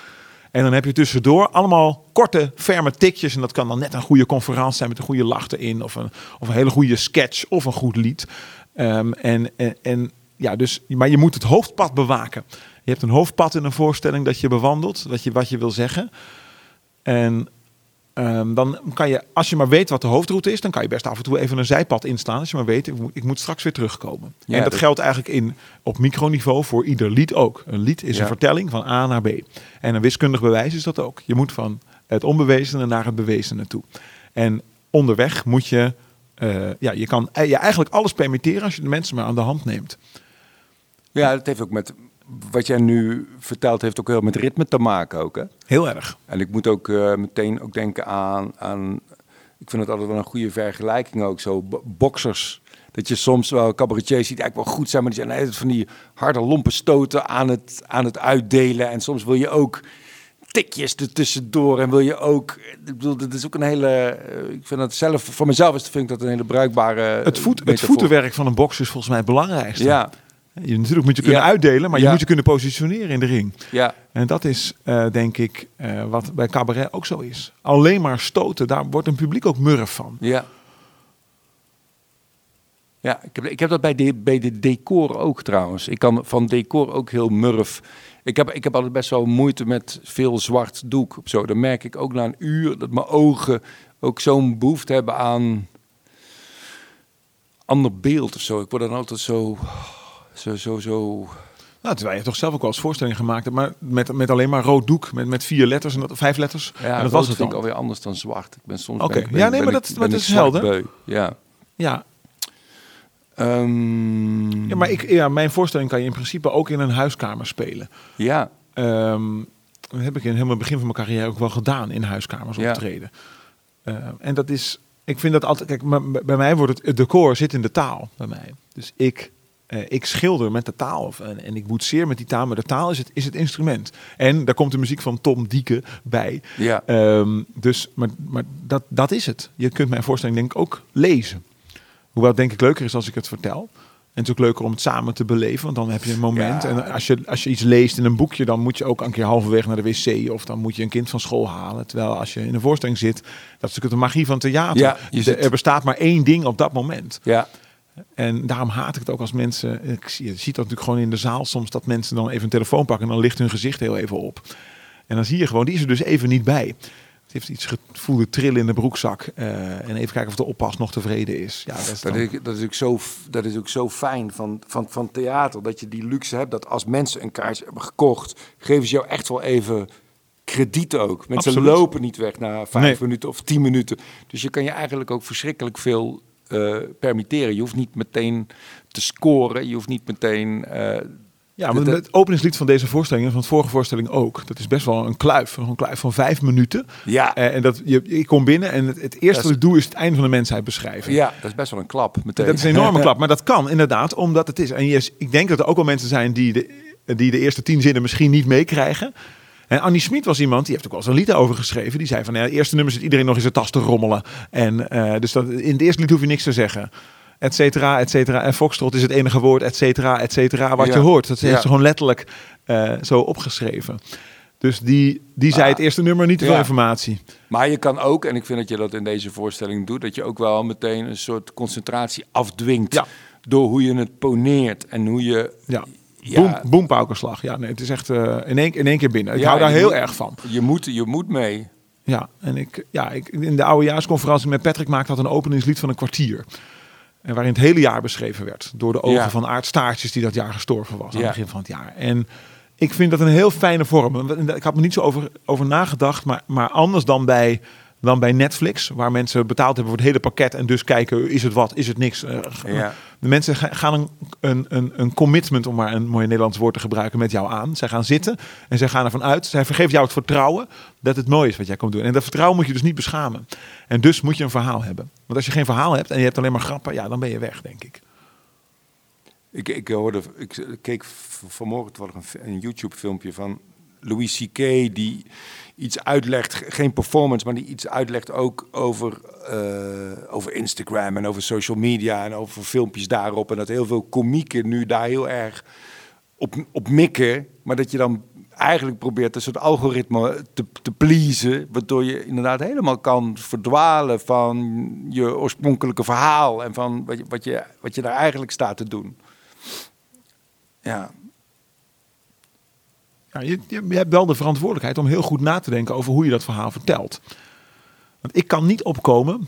En dan heb je tussendoor allemaal korte, ferme tikjes. En dat kan dan net een goede conferentie zijn met een goede lach erin. Of een, of een hele goede sketch of een goed lied. Ehm, en, en, ja, dus, maar je moet het hoofdpad bewaken. Je hebt een hoofdpad in een voorstelling dat je bewandelt, wat je, wat je wil zeggen. En ehm, dan kan je, als je maar weet wat de hoofdroute is, dan kan je best af en toe even een zijpad inslaan. Als je maar weet, ik moet, ik moet straks weer terugkomen. Ja, en dat dat- geldt eigenlijk in, op microniveau voor ieder lied ook. Een lied is Ja. een vertelling van A naar B. En een wiskundig bewijs is dat ook. Je moet van het onbewezene naar het bewezene toe. En onderweg moet je, eh, ja, je kan eh, je eigenlijk alles permitteren als je de mensen maar aan de hand neemt. Ja, dat heeft ook met... Wat jij nu vertelt, heeft ook heel met ritme te maken ook, hè? Heel erg. En ik moet ook eh, meteen ook denken aan, aan... Ik vind het altijd wel een goede vergelijking ook, zo bo- boxers. Dat je soms wel cabaretiers ziet, eigenlijk wel goed zijn, maar die zijn net van die harde lompe stoten aan het, aan het uitdelen. En soms wil je ook tikjes ertussendoor en wil je ook... Ik bedoel, dat is ook een hele... eh, Ik vind dat zelf, voor mezelf is, vind ik dat een hele bruikbare Het, voet, het metafoor. voetenwerk van een box is volgens mij het belangrijkste. Ja, Je, natuurlijk moet je kunnen Ja. uitdelen, maar je Ja. moet je kunnen positioneren in de ring. ja. En dat is, eh, denk ik, eh, wat bij cabaret ook zo is. Alleen maar stoten, daar wordt een publiek ook murf van. Ja. Ja, ik heb, ik heb dat bij de, bij de decor ook trouwens. Ik kan van decor ook heel murf. Ik heb, ik heb altijd best wel moeite met veel zwart doek zo. Dan merk ik ook na een uur dat mijn ogen ook zo'n behoefte hebben aan ander beeld of zo. Ik word dan altijd zo, zo, zo, zo. Nou, terwijl je toch zelf ook wel eens voorstellingen gemaakt hebt, maar met, met alleen maar rood doek, met, met vier letters en dat, vijf letters. Ja, en dat was het vind ik alweer anders dan zwart. Ik ben soms. Oké. Ja, nee, maar dat- is helder. Ja. Ja. Ehm, ja, maar ik, ja, mijn voorstelling kan je in principe ook in een huiskamer spelen. Ja, Ehm, dat heb ik in helemaal het begin van mijn carrière ook wel gedaan, in huiskamers Ja. optreden. Eh, en dat is, ik vind dat altijd, kijk, bij mij wordt het, het decor zit in de taal, bij mij. Dus ik, eh, ik schilder met de taal of, en, en ik boetseer met die taal, maar de taal is het, is het instrument. En daar komt de muziek van Tom Dieke bij. ja. Ehm, dus, maar, maar dat, dat is het. Je kunt mijn voorstelling denk ik ook lezen. Hoewel het denk ik leuker is als ik het vertel. En het is ook leuker om het samen te beleven, want dan heb je een moment. Ja. En als je, als je iets leest in een boekje, dan moet je ook een keer halverwege naar de wc of dan moet je een kind van school halen. Terwijl als je in een voorstelling zit, dat is natuurlijk de magie van theater. Ja, zit- er bestaat maar één ding op dat moment. ja. En daarom haat ik het ook als mensen. Ik zie, je ziet dat natuurlijk gewoon in de zaal soms dat mensen dan even een telefoon pakken en dan ligt hun gezicht heel even op. En dan zie je gewoon, die is er dus even niet bij. Het heeft iets gevoelde trillen in de broekzak. eh, en even kijken of de oppas nog tevreden is. Ja, dat is Dat is, dat, is ook zo, dat is ook zo fijn van, van, van theater. Dat je die luxe hebt dat als mensen een kaars hebben gekocht, geven ze jou echt wel even krediet ook. Mensen Absoluut. lopen niet weg na vijf Nee. minuten of tien minuten. Dus je kan je eigenlijk ook verschrikkelijk veel eh, permitteren. Je hoeft niet meteen te scoren. Je hoeft niet meteen. eh, Ja, maar het openingslied van deze voorstelling en van de vorige voorstelling ook. Dat is best wel een kluif. Een kluif van vijf minuten. ja, Eh, en dat, je, ik kom binnen en het, het eerste wat is- ik doe is het einde van de mensheid beschrijven. ja, dat is best wel een klap. Meteen. Dat is een enorme klap, maar dat kan inderdaad, omdat het is. En je, ik denk dat er ook wel mensen zijn die de, die de eerste tien zinnen misschien niet meekrijgen. En Annie Smit was iemand, die heeft ook wel eens een lied over geschreven. Die zei van, ja, het eerste nummer zit iedereen nog in zijn tas te rommelen. En eh, dus dat, in het eerste lied hoef je niks te zeggen. Et cetera, et cetera. En Foxtrot is het enige woord, et cetera, et cetera, wat Ja. je hoort. Dat heeft ze gewoon letterlijk eh, zo opgeschreven. Dus die, die zei Ah. het eerste nummer niet te veel Ja. informatie. Maar je kan ook, en ik vind dat je dat in deze voorstelling doet, dat je ook wel meteen een soort concentratie afdwingt. Ja. Door hoe je het poneert en hoe je. Ja. Ja. Boom. Ja, nee, het is echt eh, in, één, in één keer binnen. Ik Ja, hou daar heel moet- erg van. Je moet, je moet mee. Ja, en ik, ja, ik, in de oudejaarsconferentie met Patrick maakte dat een openingslied van een kwartier. En waarin het hele jaar beschreven werd. Door de ogen Ja. van Aart Staartjes, die dat jaar gestorven was. Aan Ja. het begin van het jaar. En ik vind dat een heel fijne vorm. Ik had me niet zo over, over nagedacht. Maar, maar anders dan bij, dan bij Netflix. Waar mensen betaald hebben voor het hele pakket. En dus kijken, is het wat, is het niks. Eh, Ja. De mensen ga- gaan een, een, een, een commitment, om maar een mooi Nederlands woord te gebruiken, met jou aan. Zij gaan zitten en zij gaan ervan uit. Zij vergeven jou het vertrouwen dat het mooi is wat jij komt doen. En dat vertrouwen moet je dus niet beschamen. En dus moet je een verhaal hebben. Want als je geen verhaal hebt en je hebt alleen maar grappen, ja, dan ben je weg, denk ik. Ik, ik, hoorde, ik keek vanmorgen een, een YouTube-filmpje van Louis C.K. die iets uitlegt, ge- geen performance, maar die iets uitlegt ook over, eh, over Instagram en over social media en over filmpjes daarop. En dat heel veel komieken nu daar heel erg op, op mikken, maar dat je dan eigenlijk probeert een soort algoritme te, te pleasen, waardoor je inderdaad helemaal kan verdwalen van je oorspronkelijke verhaal en van wat je, wat je, wat je daar eigenlijk staat te doen. Ja. Ja, je, je, hebt wel de verantwoordelijkheid om heel goed na te denken over hoe je dat verhaal vertelt. Want ik kan niet opkomen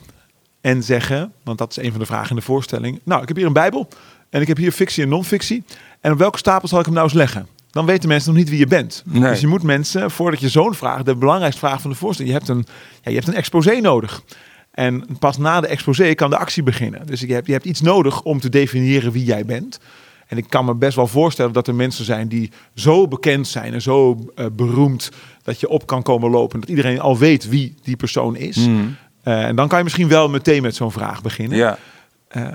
en zeggen, want dat is een van de vragen in de voorstelling. Nou, ik heb hier een Bijbel en ik heb hier fictie en non-fictie. En op welke stapel zal ik hem nou eens leggen? Dan weten mensen nog niet wie je bent. Nee. Dus je moet mensen, voordat je zo'n vraag, de belangrijkste vraag van de voorstelling, je hebt een, ja, je hebt een exposé nodig. En pas na de exposé kan de actie beginnen. Dus je hebt, je hebt iets nodig om te definiëren wie jij bent. En ik kan me best wel voorstellen dat er mensen zijn die zo bekend zijn en zo eh, beroemd dat je op kan komen lopen. Dat iedereen al weet wie die persoon is. Mm. Eh, en dan kan je misschien wel meteen met zo'n vraag beginnen. ja. Eh,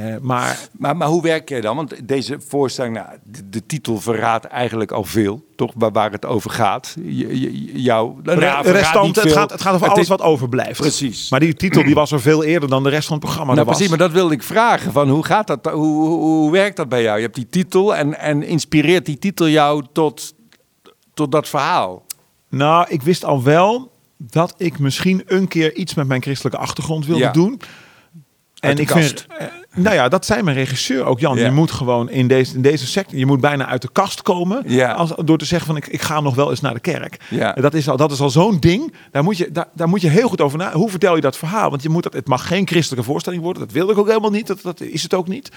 eh, maar Maar, maar hoe werk jij dan? Want deze voorstelling, nou, de, de titel verraadt eigenlijk al veel, toch? Waar, waar het over gaat. Je, je, jou, nou, restant, niet het, gaat, het gaat over Het alles is- wat overblijft. Precies. Maar die titel die was er veel eerder dan de rest van het programma. nou, was. precies, maar dat wilde ik vragen. Van hoe gaat dat? Hoe, hoe, hoe werkt dat bij jou? Je hebt die titel en, en inspireert die titel jou tot, tot dat verhaal? Nou, ik wist al wel dat ik misschien een keer iets met mijn christelijke achtergrond wilde Ja. doen. De ik kast. vind, eh, nou ja, dat zei mijn regisseur ook, Jan. Ja. Je moet gewoon in deze, in deze sector, je moet bijna uit de kast komen. Ja. Als, door te zeggen van ik, ik ga nog wel eens naar de kerk. Ja. Dat is al, dat is al zo'n ding. Daar moet, je, daar, daar moet je heel goed over na. Hoe vertel je dat verhaal? Want je moet dat, het mag geen christelijke voorstelling worden. Dat wilde ik ook helemaal niet. Dat, dat is het ook niet.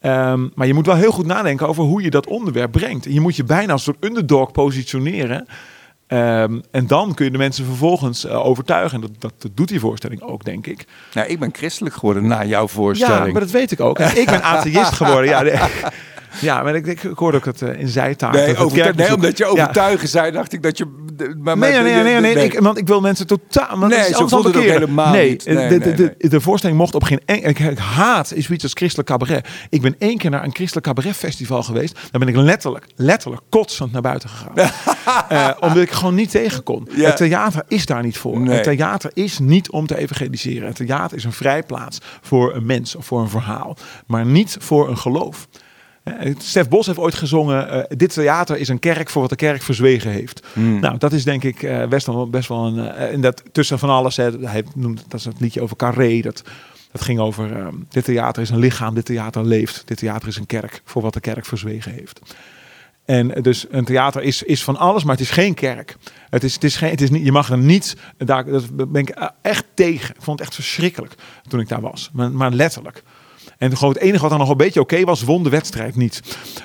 Ehm, maar je moet wel heel goed nadenken over hoe je dat onderwerp brengt. En je moet je bijna als een soort underdog positioneren. Ehm, en dan kun je de mensen vervolgens eh, overtuigen. En dat, dat, dat doet die voorstelling ook, denk ik. Nou, ik ben christelijk geworden na jouw Ja, voorstelling. maar dat weet ik ook. Ik ben atheïst geworden. Ja. ja maar ik, ik, ik hoorde ook het eh, in zijtaak. Nee, dat het over, nee, kerkbezoek- omdat je Ja. overtuigen zei, dacht ik dat je... Maar, Nee, nee, nee, nee, nee, Ik, want ik wil mensen totaal. Maar Nee, is zo voelde het helemaal nee, niet. Nee, de, nee, de, de, de voorstelling mocht op geen. en- Ik, ik haat zoiets als christelijk cabaret. Ik ben één keer naar een christelijk cabaret festival geweest. Daar ben ik letterlijk, letterlijk kotsend naar buiten gegaan. Eh, omdat ik gewoon niet tegen kon. Ja. Het theater is daar niet voor. Nee. Het theater is niet om te evangeliseren. Het theater is een vrijplaats voor een mens of voor een verhaal, maar niet voor een geloof. Eh, Stef Bos heeft ooit gezongen: eh, Dit theater is een kerk voor wat de kerk verzwegen heeft. Hmm. Nou, dat is denk ik eh, best, wel, best wel een. en dat tussen van alles. Hè, hij noemt dat is het liedje over Carré. Dat, dat ging over: eh, Dit theater is een lichaam, dit theater leeft. Dit theater is een kerk voor wat de kerk verzwegen heeft. En dus een theater is, is van alles, maar het is geen kerk. Het is, het is geen, het is niet, je mag er niet, daar dat ben ik echt tegen. Ik vond het echt verschrikkelijk toen ik daar was. Maar, maar letterlijk. En gewoon het enige wat dan nog een beetje oké was, won de wedstrijd niet.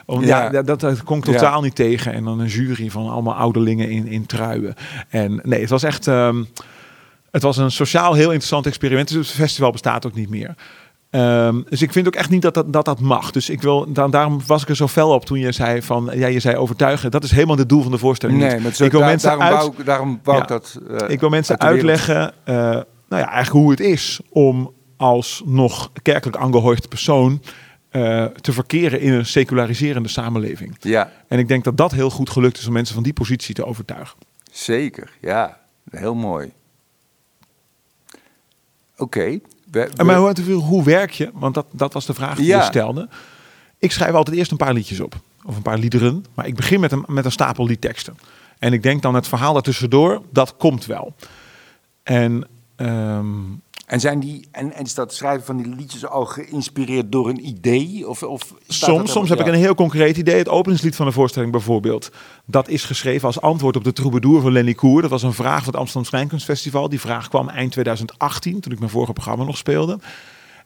Om, ja. Ja. dat, dat, kon ik Ja. totaal niet tegen. En dan een jury van allemaal ouderlingen in, in truien. En nee, het was echt... ehm, het was een sociaal heel interessant experiment. Dus het festival bestaat ook niet meer. Ehm, dus ik vind ook echt niet dat dat, dat, dat mag. Dus ik wil, dan, daarom was ik er zo fel op toen je zei van, ja, je zei overtuigen. Dat is helemaal het doel van de voorstelling. Nee, maar zo, ik wil daar- mensen daarom uit, wou, ik- daarom wou Ja. ik dat... eh, ik wil mensen uitleggen, eh, nou ja, eigenlijk hoe het is om als nog kerkelijk aangehoord persoon eh, te verkeren in een seculariserende samenleving. Ja, En ik denk dat dat heel goed gelukt is om mensen van die positie te overtuigen. zeker. Ja, heel mooi. Oké. we- we- En maar hoe, hoe werk je? Want dat, dat was de vraag die Ja. je stelde. Ik schrijf altijd eerst een paar liedjes op. Of een paar liederen. Maar ik begin met een, met een stapel liedteksten. En ik denk dan het verhaal daartussendoor, dat komt wel. En ehm, En, zijn die, en, en is dat schrijven van die liedjes al geïnspireerd door een idee? Of, of soms, soms heb ja. ik een heel concreet idee. Het openingslied van de voorstelling bijvoorbeeld. Dat is geschreven als antwoord op de troubadour van Lenny Koer. Dat was een vraag van het Amsterdam Schrijnkunstfestival. Die vraag kwam eind 2018, toen ik mijn vorige programma nog speelde.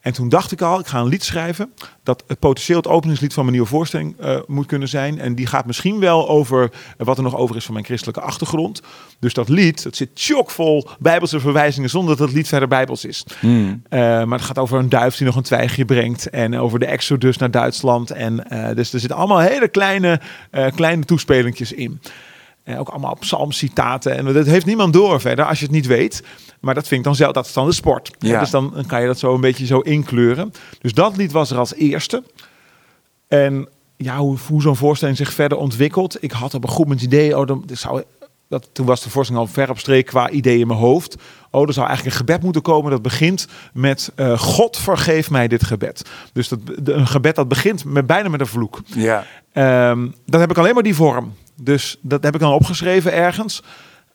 En toen dacht ik al, ik ga een lied schrijven. Dat het potentieel het openingslied van mijn nieuwe voorstelling eh, moet kunnen zijn. En die gaat misschien wel over wat er nog over is van mijn christelijke achtergrond. Dus dat lied, dat zit chockvol bijbelse verwijzingen zonder dat het lied verder bijbels is. Hmm. Eh, maar het gaat over een duif die nog een twijgje brengt. En over de exodus naar Duitsland. En eh, dus er zitten allemaal hele kleine, kleine toespelingjes in. En ook allemaal psalmcitaten. En dat heeft niemand door verder als je het niet weet. Maar dat vind ik dan zelf, dat is dan de sport. Ja. Dus dan kan je dat zo een beetje zo inkleuren. Dus dat lied was er als eerste. En ja, hoe, hoe zo'n voorstelling zich verder ontwikkelt. Ik had op een goed moment het idee, oh, dan zou, dat, toen was de voorstelling al ver op streek qua idee in mijn hoofd. Oh, er zou eigenlijk een gebed moeten komen dat begint met eh, God vergeef mij dit gebed. Dus dat, de- een gebed dat begint met, bijna met een vloek. Ja, Ehm, dan heb ik alleen maar die vorm. Dus dat heb ik dan opgeschreven ergens.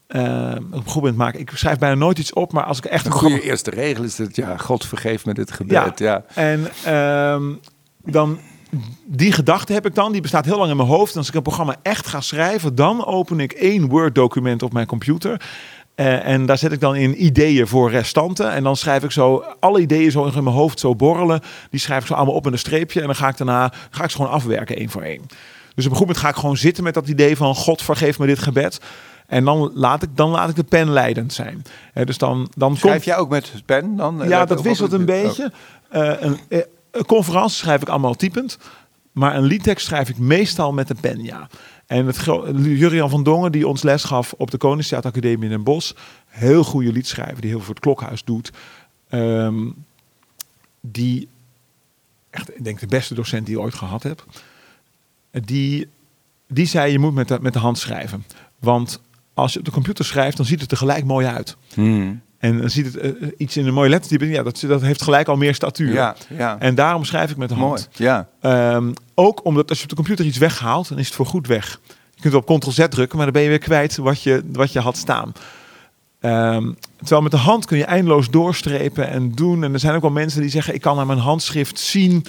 Ehm, op een goed moment maken. Ik schrijf bijna nooit iets op, maar als ik echt een een goede programma- eerste regel is dat, ja, God vergeef me dit gebed. Ja. En ehm, dan die gedachte heb ik dan, die bestaat heel lang in mijn hoofd. En als ik een programma echt ga schrijven, dan open ik één Word-document op mijn computer. Eh, en daar zet ik dan in ideeën voor restanten. En dan schrijf ik zo alle ideeën zo in mijn hoofd zo borrelen. Die schrijf ik zo allemaal op in een streepje. En dan ga ik daarna ga ik ze gewoon afwerken één voor één. Dus op een goed moment ga ik gewoon zitten met dat idee van God vergeef me dit gebed. En dan laat ik, dan laat ik de pen leidend zijn. dus dan, dan Schrijf jij ook met pen dan? Ja, dat wisselt een beetje. Uh, een, een conferentie schrijf ik allemaal typend. Maar een liedtekst schrijf ik meestal met een pen, ja. En het, Jurian van Dongen, die ons les gaf op de Koningstheateracademie in Den Bosch. Heel goede liedschrijver, die heel veel voor het klokhuis doet. Um, die, echt, ik denk de beste docent die ik ooit gehad heb. Die, die zei, je moet met de, met de hand schrijven. Want als je op de computer schrijft, dan ziet het er gelijk mooi uit. Hmm. En dan ziet het uh, iets in een mooie lettertype. Ja, dat, dat heeft gelijk al meer statuur. Ja, ja. En daarom schrijf ik met de hand. Mooi, ja. Um, ook omdat als je op de computer iets weghaalt, dan is het voor goed weg. Je kunt op Ctrl-Z drukken, maar dan ben je weer kwijt wat je, wat je had staan. Um, terwijl met de hand kun je eindeloos doorstrepen en doen. En er zijn ook wel mensen die zeggen: ik kan aan mijn handschrift zien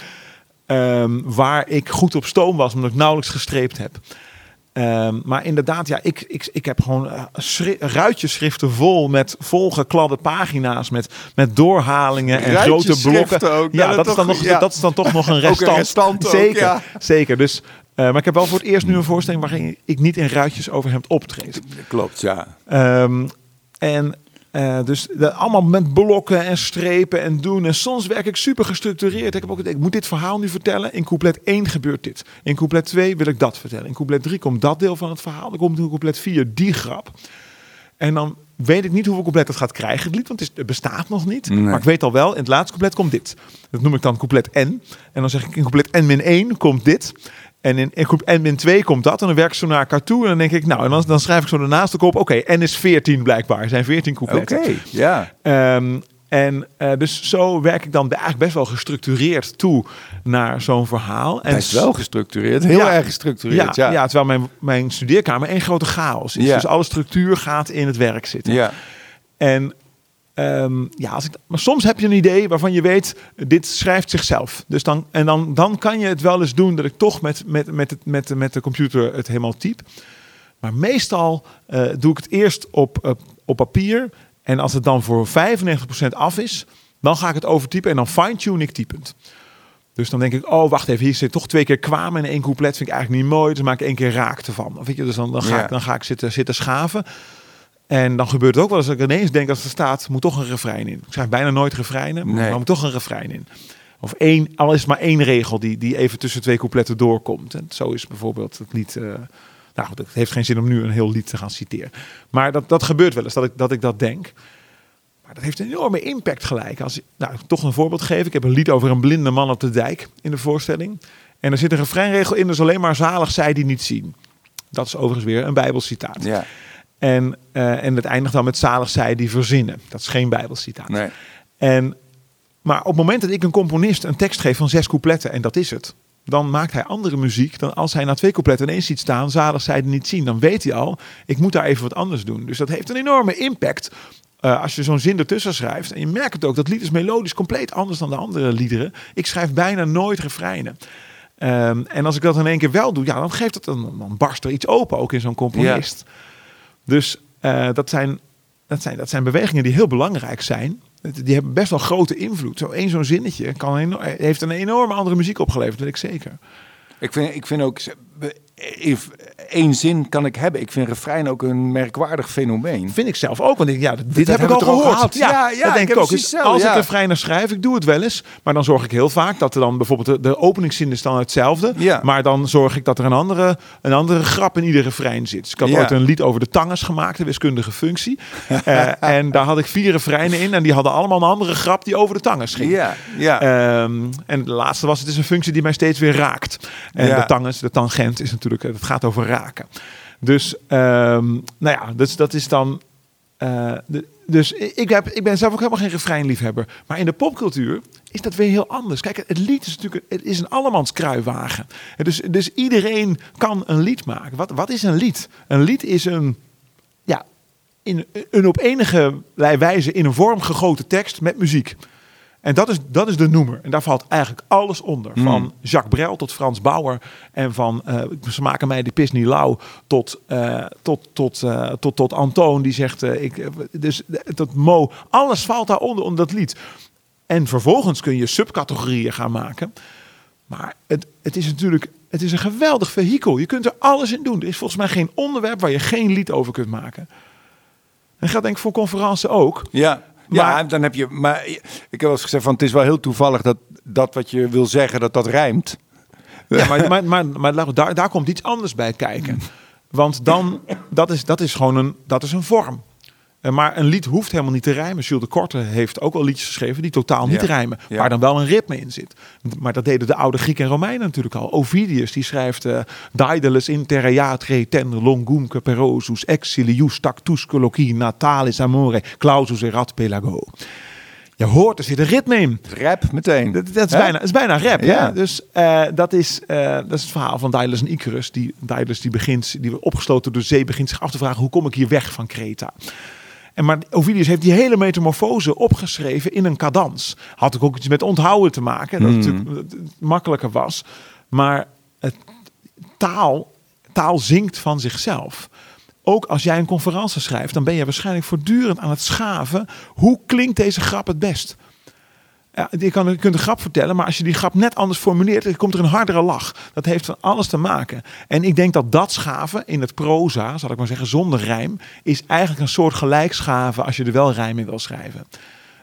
um, waar ik goed op stoom was, omdat ik nauwelijks gestreept heb. Um, maar inderdaad, ja, ik, ik, ik heb gewoon uh, ruitjeschriften vol met volgekladde pagina's met, met doorhalingen en grote blokken. Ook. Ja, dat, is dan nog, ja. dat is dan toch nog een restant. Een restant zeker, ja. zeker. Dus, uh, maar ik heb wel voor het eerst nu een voorstelling waarin ik niet in ruitjes over hem optreed. Klopt, ja. Um, en uh, dus de, allemaal met blokken en strepen en doen. En soms werk ik super gestructureerd. Ik heb ook ik moet dit verhaal nu vertellen. In couplet 1 gebeurt dit. In couplet 2 wil ik dat vertellen. In couplet 3 komt dat deel van het verhaal. Dan komt in couplet 4 die grap. En dan weet ik niet hoeveel couplet het gaat krijgen, het lied, want het, bestaat nog niet. Nee. Maar ik weet al wel, in het laatste couplet komt dit. Dat noem ik dan couplet N. En dan zeg ik in couplet N min 1 komt dit. En in, in groep N 2 komt dat. En dan werk ik zo naar elkaar toe. En dan denk ik, nou, en dan, dan schrijf ik zo ernaast de kop. Oké, okay, N is 14 blijkbaar. Er zijn 14 coupletten. Oké, ja. Um, en uh, dus zo werk ik dan eigenlijk best wel gestructureerd toe naar zo'n verhaal. En is wel gestructureerd, heel ja, erg gestructureerd. Ja, ja. ja terwijl mijn, mijn studeerkamer één grote chaos is. Ja. Dus alle structuur gaat in het werk zitten. Ja. En Um, ja, als ik, maar soms heb je een idee waarvan je weet, dit schrijft zichzelf. Dus dan, en dan, dan kan je het wel eens doen dat ik toch met, met, met, het, met, met de computer het helemaal typ. Maar meestal uh, doe ik het eerst op, uh, op papier. En als het dan voor 95% af is, dan ga ik het overtypen en dan fine-tune ik typend. Dus dan denk ik, oh wacht even, hier zit toch twee keer kwamen in één couplet. Vind ik eigenlijk niet mooi, dus maak ik één keer raakte van. Weet je, dus dan, dan, ga, ja. ik, dan ga ik zitten, zitten schaven. En dan gebeurt het ook wel eens dat ik ineens denk als er staat, moet toch een refrein in. Ik schrijf bijna nooit refreinen, maar nee. er moet toch een refrein in. Of één, al is maar één regel die, die even tussen twee coupletten doorkomt. En zo is bijvoorbeeld het lied. Uh, nou, het heeft geen zin om nu een heel lied te gaan citeren. Maar dat, dat gebeurt wel eens, dat ik, dat ik dat denk. Maar dat heeft een enorme impact gelijk. Als, nou, toch een voorbeeld geven. Ik heb een lied over een blinde man op de dijk in de voorstelling. En er zit een refreinregel in, dus alleen maar zalig zij die niet zien. Dat is overigens weer een bijbelcitaat. Ja. En, uh, en het eindigt dan met zalig zij die verzinnen. Dat is geen bijbelcitaat. Nee. En, maar op het moment dat ik een componist een tekst geef van zes coupletten, en dat is het, dan maakt hij andere muziek dan als hij na twee coupletten ineens ziet staan, zalig zij die niet zien. Dan weet hij al, ik moet daar even wat anders doen. Dus dat heeft een enorme impact uh, als je zo'n zin ertussen schrijft. En je merkt het ook, dat lied is melodisch compleet anders dan de andere liederen. Ik schrijf bijna nooit refreinen. Um, en als ik dat in één keer wel doe, ja, dan geeft het een, dan barst er iets open, ook in zo'n componist. Ja. Dus uh, dat, zijn, dat, zijn, dat zijn bewegingen die heel belangrijk zijn. Die hebben best wel grote invloed. Zo één zo'n zinnetje kan heeft een enorme andere muziek opgeleverd, weet ik zeker. Ik vind, ik vind ook één zin kan ik hebben. Ik vind refrein ook een merkwaardig fenomeen. Vind ik zelf ook. Want ik, ja, dit, dit heb ik al gehoord. Ja, ja, ja, dat denk ik, ook. Dus als ja. ik refreinen schrijf, ik doe het wel eens. Maar dan zorg ik heel vaak dat er dan bijvoorbeeld de, de openingszin is dan hetzelfde. Ja. Maar dan zorg ik dat er een andere, een andere grap in iedere refrein zit. Dus ik had Ja. ooit een lied over de tangens gemaakt, de wiskundige functie. Eh, en daar had ik vier refreinen in. En die hadden allemaal een andere grap die over de tangens ging. Ja, ja. Ehm, en de laatste was, het is een functie die mij steeds weer raakt. En de tangens, de tangent is natuurlijk, het gaat over Dus, ehm, nou ja, dus dat is dan. eh, dus ik, heb, ik ben zelf ook helemaal geen refreinliefhebber. Maar in de popcultuur is dat weer heel anders. Kijk, het lied is natuurlijk het is een allemans kruiwagen. Dus, dus iedereen kan een lied maken. Wat, wat is een lied? Een lied is een, ja, in, een op enige wijze in een vorm gegoten tekst met muziek. En dat is, dat is de noemer. En daar valt eigenlijk alles onder. Van Jacques Brel tot Frans Bauer. En van uh, ze maken mij de pis niet lauw. Tot, uh, tot, tot, uh, tot, tot Antoon die zegt. ik, dus tot Mo. Alles valt daaronder onder dat lied. En vervolgens kun je subcategorieën gaan maken. Maar het, het is natuurlijk het is een geweldig vehikel. Je kunt er alles in doen. Er is volgens mij geen onderwerp waar je geen lied over kunt maken. En gaat denk ik voor conferenties ook. Ja, ja, dan heb je. Maar ik heb wel eens gezegd van het is wel heel toevallig dat dat wat je wil zeggen dat dat rijmt. Ja, maar, maar, maar, maar daar, daar komt iets anders bij kijken. Want dan, dat is, dat is gewoon een, dat is een vorm. Eh, maar een lied hoeft helemaal niet te rijmen. Jules de Korte heeft ook al liedjes geschreven die totaal niet rijmen. Waar dan wel een ritme in zit. Maar dat deden de oude Grieken en Romeinen natuurlijk al. Ovidius die schrijft... Uh, Daedalus interiatre ten longumque perosus exilius tactus colloqui natalis amore clausus erat pelago. Je hoort, er zit een ritme in. Rap meteen. Dat, dat is, bijna, dat is bijna rap. Ja. Dus uh, dat, is, uh, dat is het verhaal van Daedalus en Icarus. Die, Daedalus die begint, die opgesloten door de zee, begint zich af te vragen... hoe kom ik hier weg van Kreta? En maar Ovidius heeft die hele metamorfose opgeschreven in een cadans. Had ook iets met onthouden te maken, dat het hmm. natuurlijk makkelijker was. Maar het, taal, taal zingt van zichzelf. Ook als jij een conferentie schrijft, dan ben je waarschijnlijk voortdurend aan het schaven. Hoe klinkt deze grap het best? Ja, je, kunt een grap vertellen, maar als je die grap net anders formuleert, dan komt er een hardere lach. Dat heeft van alles te maken. En ik denk dat dat schaven in het proza, zal ik maar zeggen, zonder rijm, is eigenlijk een soort gelijkschaven als je er wel rijm in wil schrijven.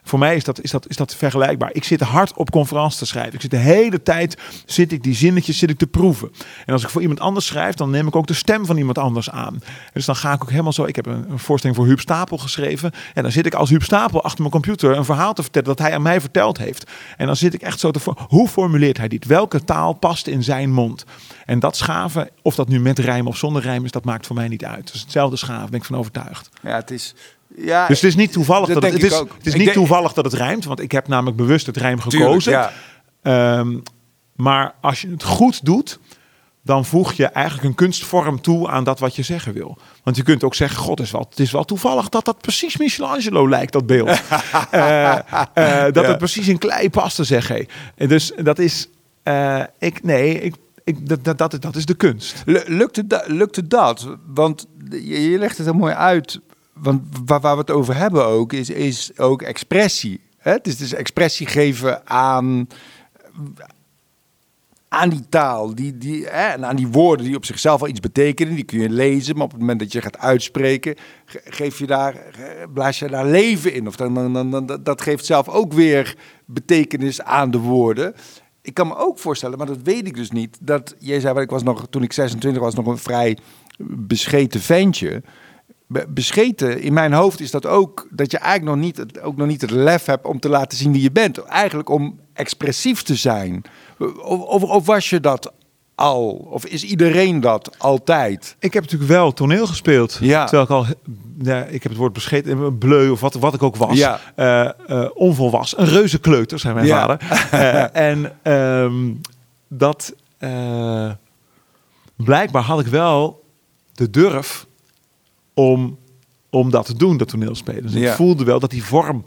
Voor mij is dat, is, dat, is dat vergelijkbaar. Ik zit hard op conferenties te schrijven. Ik zit de hele tijd zit ik die zinnetjes zit ik te proeven. En als ik voor iemand anders schrijf, dan neem ik ook de stem van iemand anders aan. Dus dan ga ik ook helemaal zo. Ik heb een, voorstelling voor Huub Stapel geschreven. En dan zit ik als Huub Stapel achter mijn computer een verhaal te vertellen dat hij aan mij verteld heeft. En dan zit ik echt zo te. Hoe formuleert hij dit? Welke taal past in zijn mond? En dat schaven, of dat nu met rijm of zonder rijm is, dat maakt voor mij niet uit. Is hetzelfde schaven, ben ik van overtuigd. Ja, het is ja, dus het is niet toevallig dat, het, het, is, het is niet toevallig dat het rijmt, want ik heb namelijk bewust het rijm gekozen. ja. um, maar als je het goed doet, dan voeg je eigenlijk een kunstvorm toe aan dat wat je zeggen wil. Want je kunt ook zeggen, god, is wel, het is wel toevallig dat dat precies Michelangelo lijkt, dat beeld. uh, uh, dat het precies in klei past, zeg hij. Dus dat is, uh, ik, nee, ik, ik, dat, dat, dat, is de kunst. Lukte, lukte dat? Want je, je legt het heel mooi uit want waar, we het over hebben ook, is, is ook expressie. Hè? Het is dus expressie geven aan, aan die taal, die, die, hè, en aan die woorden die op zichzelf al iets betekenen. Die kun je lezen, maar op het moment dat je gaat uitspreken, geef je daar, blaas je daar leven in. Of dan, dan, dan, dat geeft zelf ook weer betekenis aan de woorden. Ik kan me ook voorstellen, maar dat weet ik dus niet, dat jij zei, ik was nog, toen ik 26 was, nog een vrij bescheten ventje bescheten in mijn hoofd is dat ook dat je eigenlijk nog niet, ook nog niet het lef hebt om te laten zien wie je bent. Eigenlijk om expressief te zijn. Of, of, of, was je dat al? Of is iedereen dat altijd? Ik heb natuurlijk wel toneel gespeeld. Ja. Terwijl ik al, ja, ik heb het woord bescheten, bleu of wat, wat ik ook was. Ja. Uh, uh, onvolwassen. Een reuze kleuter, zei mijn vader. Uh, en um, dat, blijkbaar had ik wel de durf om, om dat te doen, dat toneelspelen. Dus ik voelde wel dat die vorm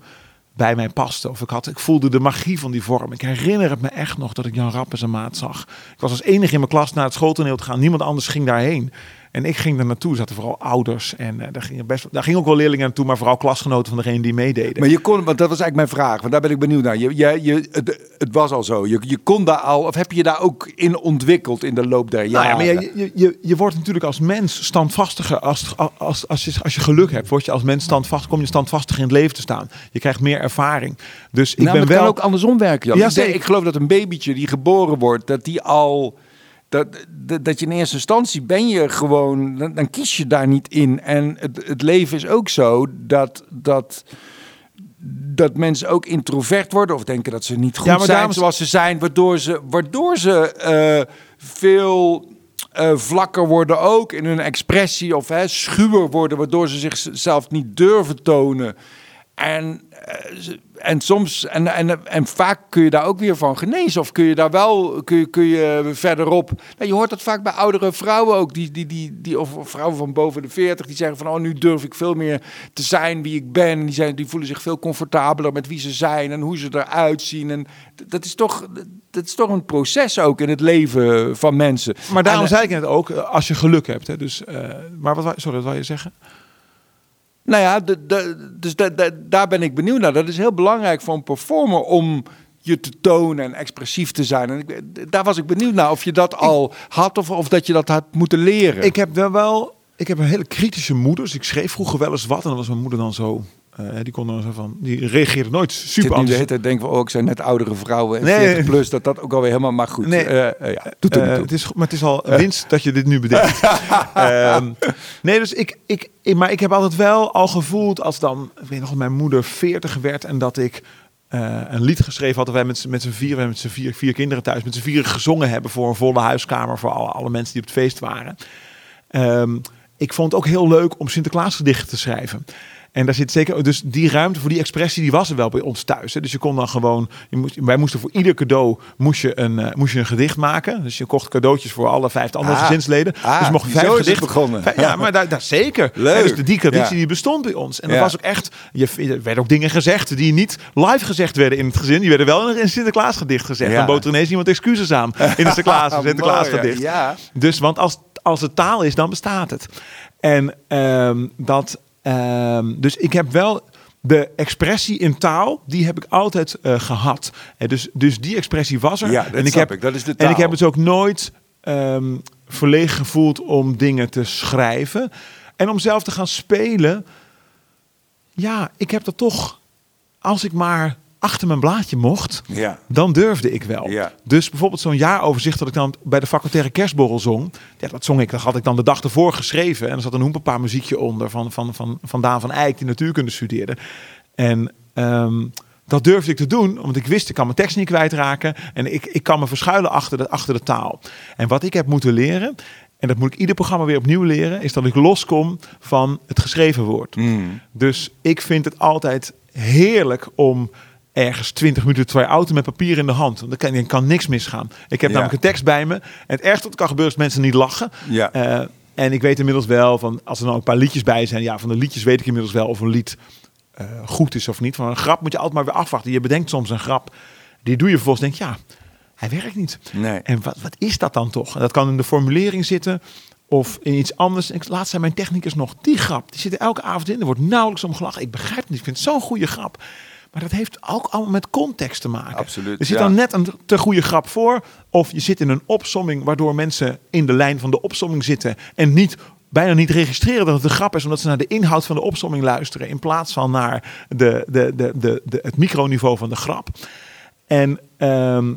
bij mij paste. Of ik, had, ik voelde de magie van die vorm. Ik herinner het me echt nog dat ik Jan Rappen zijn maat zag. Ik was als enige in mijn klas naar het schooltoneel te gaan. Niemand anders ging daarheen. En ik ging er naartoe, zaten vooral ouders. En uh, daar, gingen best, daar gingen ook wel leerlingen naartoe, maar vooral klasgenoten van degene die meededen. Maar je kon, want dat was eigenlijk mijn vraag, want daar ben ik benieuwd naar. Je, je, je, het, het was al zo. Je, je kon daar al, of heb je daar ook in ontwikkeld in de loop der jaren? Nou ja, maar je, je, je, wordt natuurlijk als mens standvastiger. Als, als, als, je, als je geluk hebt, word je als mens standvastig, kom je standvastiger in het leven te staan. Je krijgt meer ervaring. Dus ik nou, ben wel. kan ook andersom werken. Jan. Ja, ik, ik geloof dat een babytje die geboren wordt, dat die al dat, dat, dat, je in eerste instantie ben je gewoon, dan, dan, kies je daar niet in. En het, het leven is ook zo dat, dat, dat mensen ook introvert worden of denken dat ze niet goed zijn zoals ze zijn, waardoor ze, waardoor ze uh, veel uh, vlakker worden ook in hun expressie of hè, schuwer worden, waardoor ze zichzelf niet durven tonen. En en soms, en, en, en vaak kun je daar ook weer van genezen. Of kun je daar wel, kun je, kun je verderop. Nou, je hoort dat vaak bij oudere vrouwen ook, die, die, die, die, of vrouwen van boven de 40, die zeggen van, oh, nu durf ik veel meer te zijn wie ik ben. Die, zijn, die voelen zich veel comfortabeler met wie ze zijn en hoe ze eruit zien. En dat is toch, dat is toch een proces ook in het leven van mensen. Maar daarom En, zei ik net ook, eh, als je geluk hebt. Hè, dus, eh, maar wat, sorry, wat wil je zeggen? Nou ja, de, de, dus da- da- daar ben ik benieuwd naar. Dat is heel belangrijk voor een performer om je te tonen en expressief te zijn. En ik, daar was ik benieuwd naar of je dat al had of, of dat je dat had moeten leren. Ik heb wel wel, ik heb een hele kritische moeder. Dus ik schreef vroeger wel eens wat. En dan was mijn moeder dan zo, eh, die kon dan zo van, die reageerde nooit Ik zit super nu de hele enthousiast. tijd denken van, oh, ik zijn net oudere vrouwen en Nee. 40 plus, dat dat ook alweer helemaal, maar goed. Nee. Eh, eh, ja, doet er niet toe. het is, maar het is al winst dat je dit nu bedenkt. Ehm, nee, dus ik, ik, ik, maar ik heb altijd wel al gevoeld als dan, ik weet nog, mijn moeder 40 werd en dat ik een lied geschreven had. Dat wij met, z'n- met z'n vier, met z'n vier, vier kinderen thuis, met z'n vieren gezongen hebben voor een volle huiskamer voor alle, alle mensen die op het feest waren. Ehm, ik vond het ook heel leuk om Sinterklaasgedichten te schrijven. En daar zit zeker, dus die ruimte voor die expressie, die was er wel bij ons thuis. Hè. Dus je kon dan gewoon, je moest, wij moesten voor ieder cadeau moest je, een, eh, moest je een gedicht maken. Dus je kocht cadeautjes voor alle vijf andere Ah. gezinsleden. Ah, dus mocht je vijf gedichten begonnen. Vijf- Ja, maar daar, daar zeker. Leuk. Dus de- die traditie Ja. die bestond bij ons. En dat Ja. was ook echt, je, er werden ook dingen gezegd die niet live gezegd werden in het gezin. Die werden wel in een Sinterklaasgedicht gezegd. Ja. Dan bood er ineens iemand excuses aan in een Sinterklaas, Mooi, Sinterklaasgedicht. Ja. Dus, want als, als het taal is, dan bestaat het. En ehm, dat, ehm, dus ik heb wel de expressie in taal, die heb ik altijd eh, gehad. En dus, dus die expressie was er. Ja, dat en ik heb, ik. Dat is de En ik taal. heb het ook nooit ehm, verlegen gevoeld om dingen te schrijven. En om zelf te gaan spelen. Ja, ik heb dat toch, als ik maar achter mijn blaadje mocht, Ja. dan durfde ik wel. Ja. Dus bijvoorbeeld zo'n jaaroverzicht dat ik dan bij de facultaire kerstborrel zong. Ja, dat zong ik, dat had ik dan de dag ervoor geschreven. En er zat een hoempepaar muziekje onder van, van, van, van Daan van Eyck, die natuurkunde studeerde. En ehm, dat durfde ik te doen, omdat ik wist, ik kan mijn tekst niet kwijtraken. En ik, ik kan me verschuilen achter de, achter de taal. En wat ik heb moeten leren, en dat moet ik ieder programma weer opnieuw leren, is dat ik loskom van het geschreven woord. Mm. Dus ik vind het altijd heerlijk om ergens 20 minuten terwijl auto met papier in de hand. Want dan kan, dan kan niks misgaan. Ik heb Ja. namelijk een tekst bij me. En het ergste wat kan gebeuren is dat mensen niet lachen. Ja. Eh, en ik weet inmiddels wel, van, als er nou een paar liedjes bij zijn... ja, van de liedjes weet ik inmiddels wel of een lied eh, goed is of niet. Van een grap moet je altijd maar weer afwachten. Je bedenkt soms een grap, die doe je vervolgens. denk ja, hij werkt niet. Nee. En wat, wat is dat dan toch? En dat kan in de formulering zitten of in iets anders. En laatst zei mijn technicus nog, die grap, die zit er elke avond in. Er wordt nauwelijks om gelachen. Ik begrijp het niet, ik vind het zo'n goede grap. Maar dat heeft ook allemaal met context te maken. Absoluut, Er zit ja. dan net een te goede grap voor. Of je zit in een opsomming waardoor mensen in de lijn van de opsomming zitten. En niet, bijna niet registreren dat het een grap is. Omdat ze naar de inhoud van de opsomming luisteren. In plaats van naar de, de, de, de, de, het microniveau van de grap. En ehm,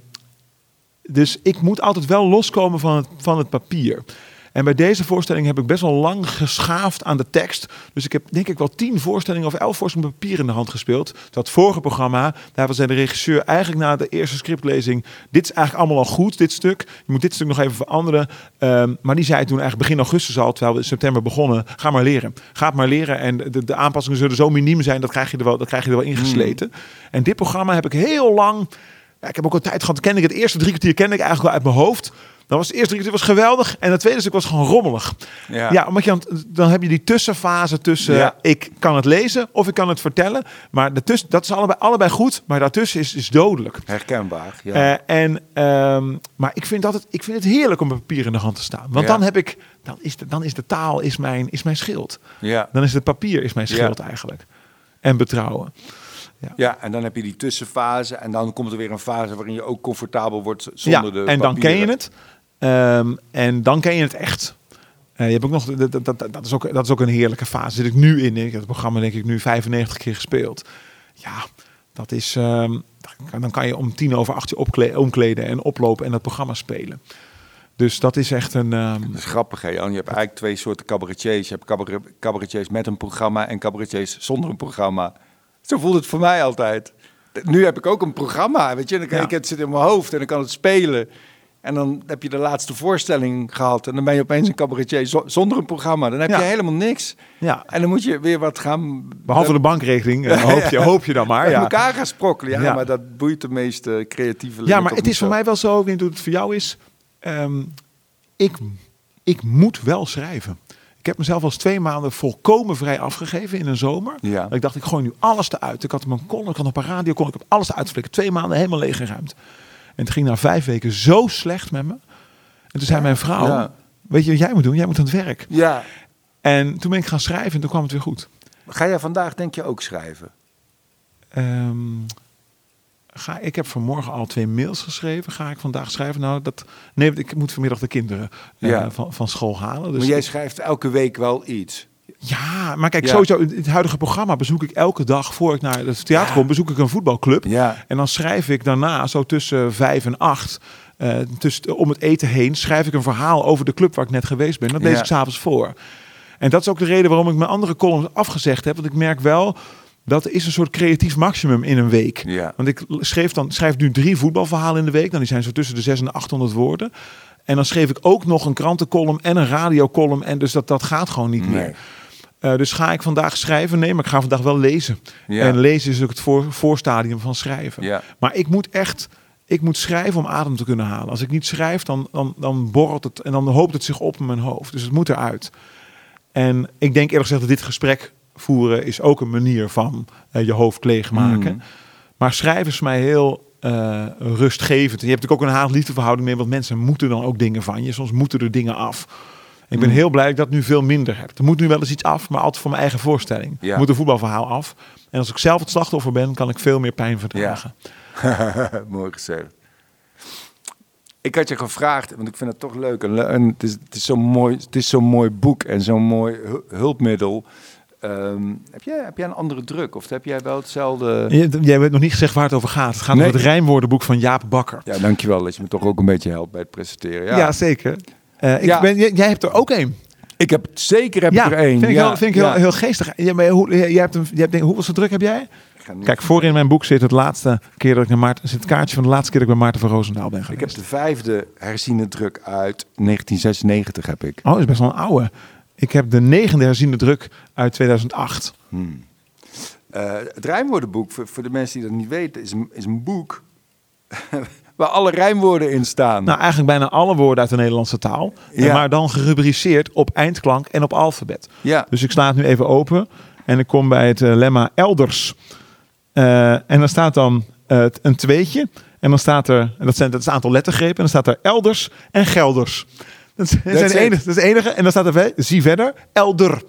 dus ik moet altijd wel loskomen van het, van het papier. En bij deze voorstelling heb ik best wel lang geschaafd aan de tekst. Dus ik heb denk ik wel tien voorstellingen of elf voorstellingen papier in de hand gespeeld. Dat vorige programma, daar zei de regisseur eigenlijk na de eerste scriptlezing... dit is eigenlijk allemaal al goed, dit stuk. Je moet dit stuk nog even veranderen. Ehm, maar die zei toen eigenlijk begin augustus al, terwijl we in september begonnen... ga maar leren. Ga het maar leren en de, de aanpassingen zullen zo miniem zijn... dat krijg je er wel, dat krijg je er wel ingesleten. En dit programma heb ik heel lang... Ja, ik heb ook een tijd gehad, ken ik het eerste drie kwartier ken ik eigenlijk wel uit mijn hoofd. Dan was het eerste was geweldig en het tweede stuk was gewoon rommelig. Ja. Ja, omdat je dan, dan heb je die tussenfase tussen Ja. ik kan het lezen of ik kan het vertellen. Maar daartussen, dat is allebei, allebei goed, maar daartussen is, is dodelijk. Herkenbaar. Ja. Eh, en, ehm, maar ik vind, dat het, ik vind het heerlijk om met papier in de hand te staan. Want Ja. dan heb ik, dan is de, dan is de taal is mijn, is mijn schild. ja. Dan is het papier is mijn Ja. schild eigenlijk. En betrouwen. Ja, en dan heb je die tussenfase. En dan komt er weer een fase waarin je ook comfortabel wordt zonder ja, de en dan ken je het. Ehm, en dan ken je het echt. Eh, je hebt ook nog, dat, dat, is ook, dat is ook een heerlijke fase. Zit ik nu in. Ik heb het programma denk ik nu 95 keer gespeeld. Ja, dat is. ehm, dan kan je om tien over acht je omkleden en oplopen en dat programma spelen. Dus dat is echt een. ehm, Dat is grappig, hè, Jan. Je hebt eigenlijk twee soorten cabaretiers. Je hebt cabaret, cabaretiers met een programma en cabaretiers zonder een programma. Zo voelt het voor mij altijd. Nu heb ik ook een programma, weet je. En dan kan Ja. ik, het zit in mijn hoofd en dan kan het spelen. En dan heb je de laatste voorstelling gehad. En dan ben je opeens een cabaretier zo- zonder een programma. Dan heb Ja. je helemaal niks. Ja. En dan moet je weer wat gaan... Behalve de bankrekening, eh, hoop, je, hoop je dan maar. Met Ja. elkaar gaan sprokkelen. Ja, Ja. maar dat boeit de meeste creatieve Ja, maar het is voor mij wel zo, ik weet niet hoe het voor jou is. Ehm, ik, ik moet wel schrijven. Ik heb mezelf als twee maanden volkomen vrij afgegeven in een zomer. Ja. Ik dacht, ik gooi nu alles eruit. Ik had mijn column, ik had op een radio, kon ik heb alles eruit geflikkerd. Twee maanden helemaal leeggeruimd. En het ging na vijf weken zo slecht met me. En toen zei mijn vrouw, Ja. weet je wat jij moet doen? Jij moet aan het werk. Ja. En toen ben ik gaan schrijven en toen kwam het weer goed. Ga jij vandaag denk je ook schrijven? Ehm, ga, ik heb vanmorgen al twee mails geschreven. Ga ik vandaag schrijven? Nou, dat, nee, ik moet vanmiddag de kinderen eh, van, van school halen. Dus maar jij schrijft elke week wel iets. Ja, maar kijk, Ja. sowieso in het huidige programma bezoek ik elke dag voor ik naar het theater kom, bezoek ik een voetbalclub. Ja. En dan schrijf ik daarna, zo tussen vijf en acht, eh, tussen, om het eten heen, schrijf ik een verhaal over de club waar ik net geweest ben. Dat lees ik s'avonds voor. En dat is ook de reden waarom ik mijn andere columns afgezegd heb. Want ik merk wel, dat is een soort creatief maximum in een week. Ja. Want ik schreef dan, schrijf nu drie voetbalverhalen in de week. Dan die zijn zo tussen de 600 en de 800 woorden. En dan schreef ik ook nog een krantencolumn en een radiocolumn. En dus dat, dat gaat gewoon niet Nee. meer. Eh, dus ga ik vandaag schrijven? Nee, maar ik ga vandaag wel lezen. Ja. En lezen is ook het voor, voorstadium van schrijven. Ja. Maar ik moet echt, ik moet schrijven om adem te kunnen halen. Als ik niet schrijf, dan, dan, dan borrelt het en dan hoopt het zich op in mijn hoofd. Dus het moet eruit. En ik denk eerlijk gezegd dat dit gesprek voeren is ook een manier van eh, je hoofd leegmaken. Mm. Maar schrijven is voor mij heel eh, rustgevend. En je hebt natuurlijk ook een haat-liefde verhouding mee, want mensen moeten dan ook dingen van je. Soms moeten er dingen af. Ik ben Mm. heel blij dat ik dat nu veel minder heb. Er moet nu wel eens iets af, maar altijd voor mijn eigen voorstelling. Ja. Er moet een voetbalverhaal af. En als ik zelf het slachtoffer ben, kan ik veel meer pijn verdragen. Mooi gezegd. Ik had je gevraagd, want ik vind het toch leuk. En, het is, het is zo'n mooi, het is zo'n mooi boek en zo'n mooi hu- hulpmiddel. Ehm, heb, jij, heb jij een andere druk? Of heb jij wel hetzelfde? Jij hebt nog niet gezegd waar het over gaat. Het gaat Nee. over het rijmwoordenboek van Jaap Bakker. Ja, dankjewel dat je me toch ook een beetje helpt bij het presenteren. Ja, Ja, zeker. Eh, ik Ja. ben, jij, jij hebt er ook één. ik heb zeker heb Ja, ik er één. vind ik, ja, heel, vind ik ja. heel, heel geestig. Ja, maar hoe, jij hebt een, jij hebt, denk- hoeveel druk heb jij? Ik Kijk, voor in mijn boek zit het laatste keer dat ik naar Maarten, zit het kaartje van de laatste keer dat ik bij Maarten van Roosendaal ben Ik geweest. heb de vijfde herziene druk uit 1996 heb ik. Oh, dat is best wel een oude. Ik heb de negende herziende druk uit 2008. Hmm. Eh, het rijmwoordenboek, voor, voor de mensen die dat niet weten, is een, is een boek waar alle rijmwoorden in staan. Nou, eigenlijk bijna alle woorden uit de Nederlandse taal. Ja. Maar dan gerubriceerd op eindklank en op alfabet. ja, Dus ik sla het nu even open en ik kom bij het eh, lemma elders. Eh, en dan staat dan eh, een tweetje. En dan staat er, en dat, zijn, dat is een aantal lettergrepen. En dan staat er elders en gelders. Dat zijn de enige, dat is het enige. En dan staat er, zie verder, elder.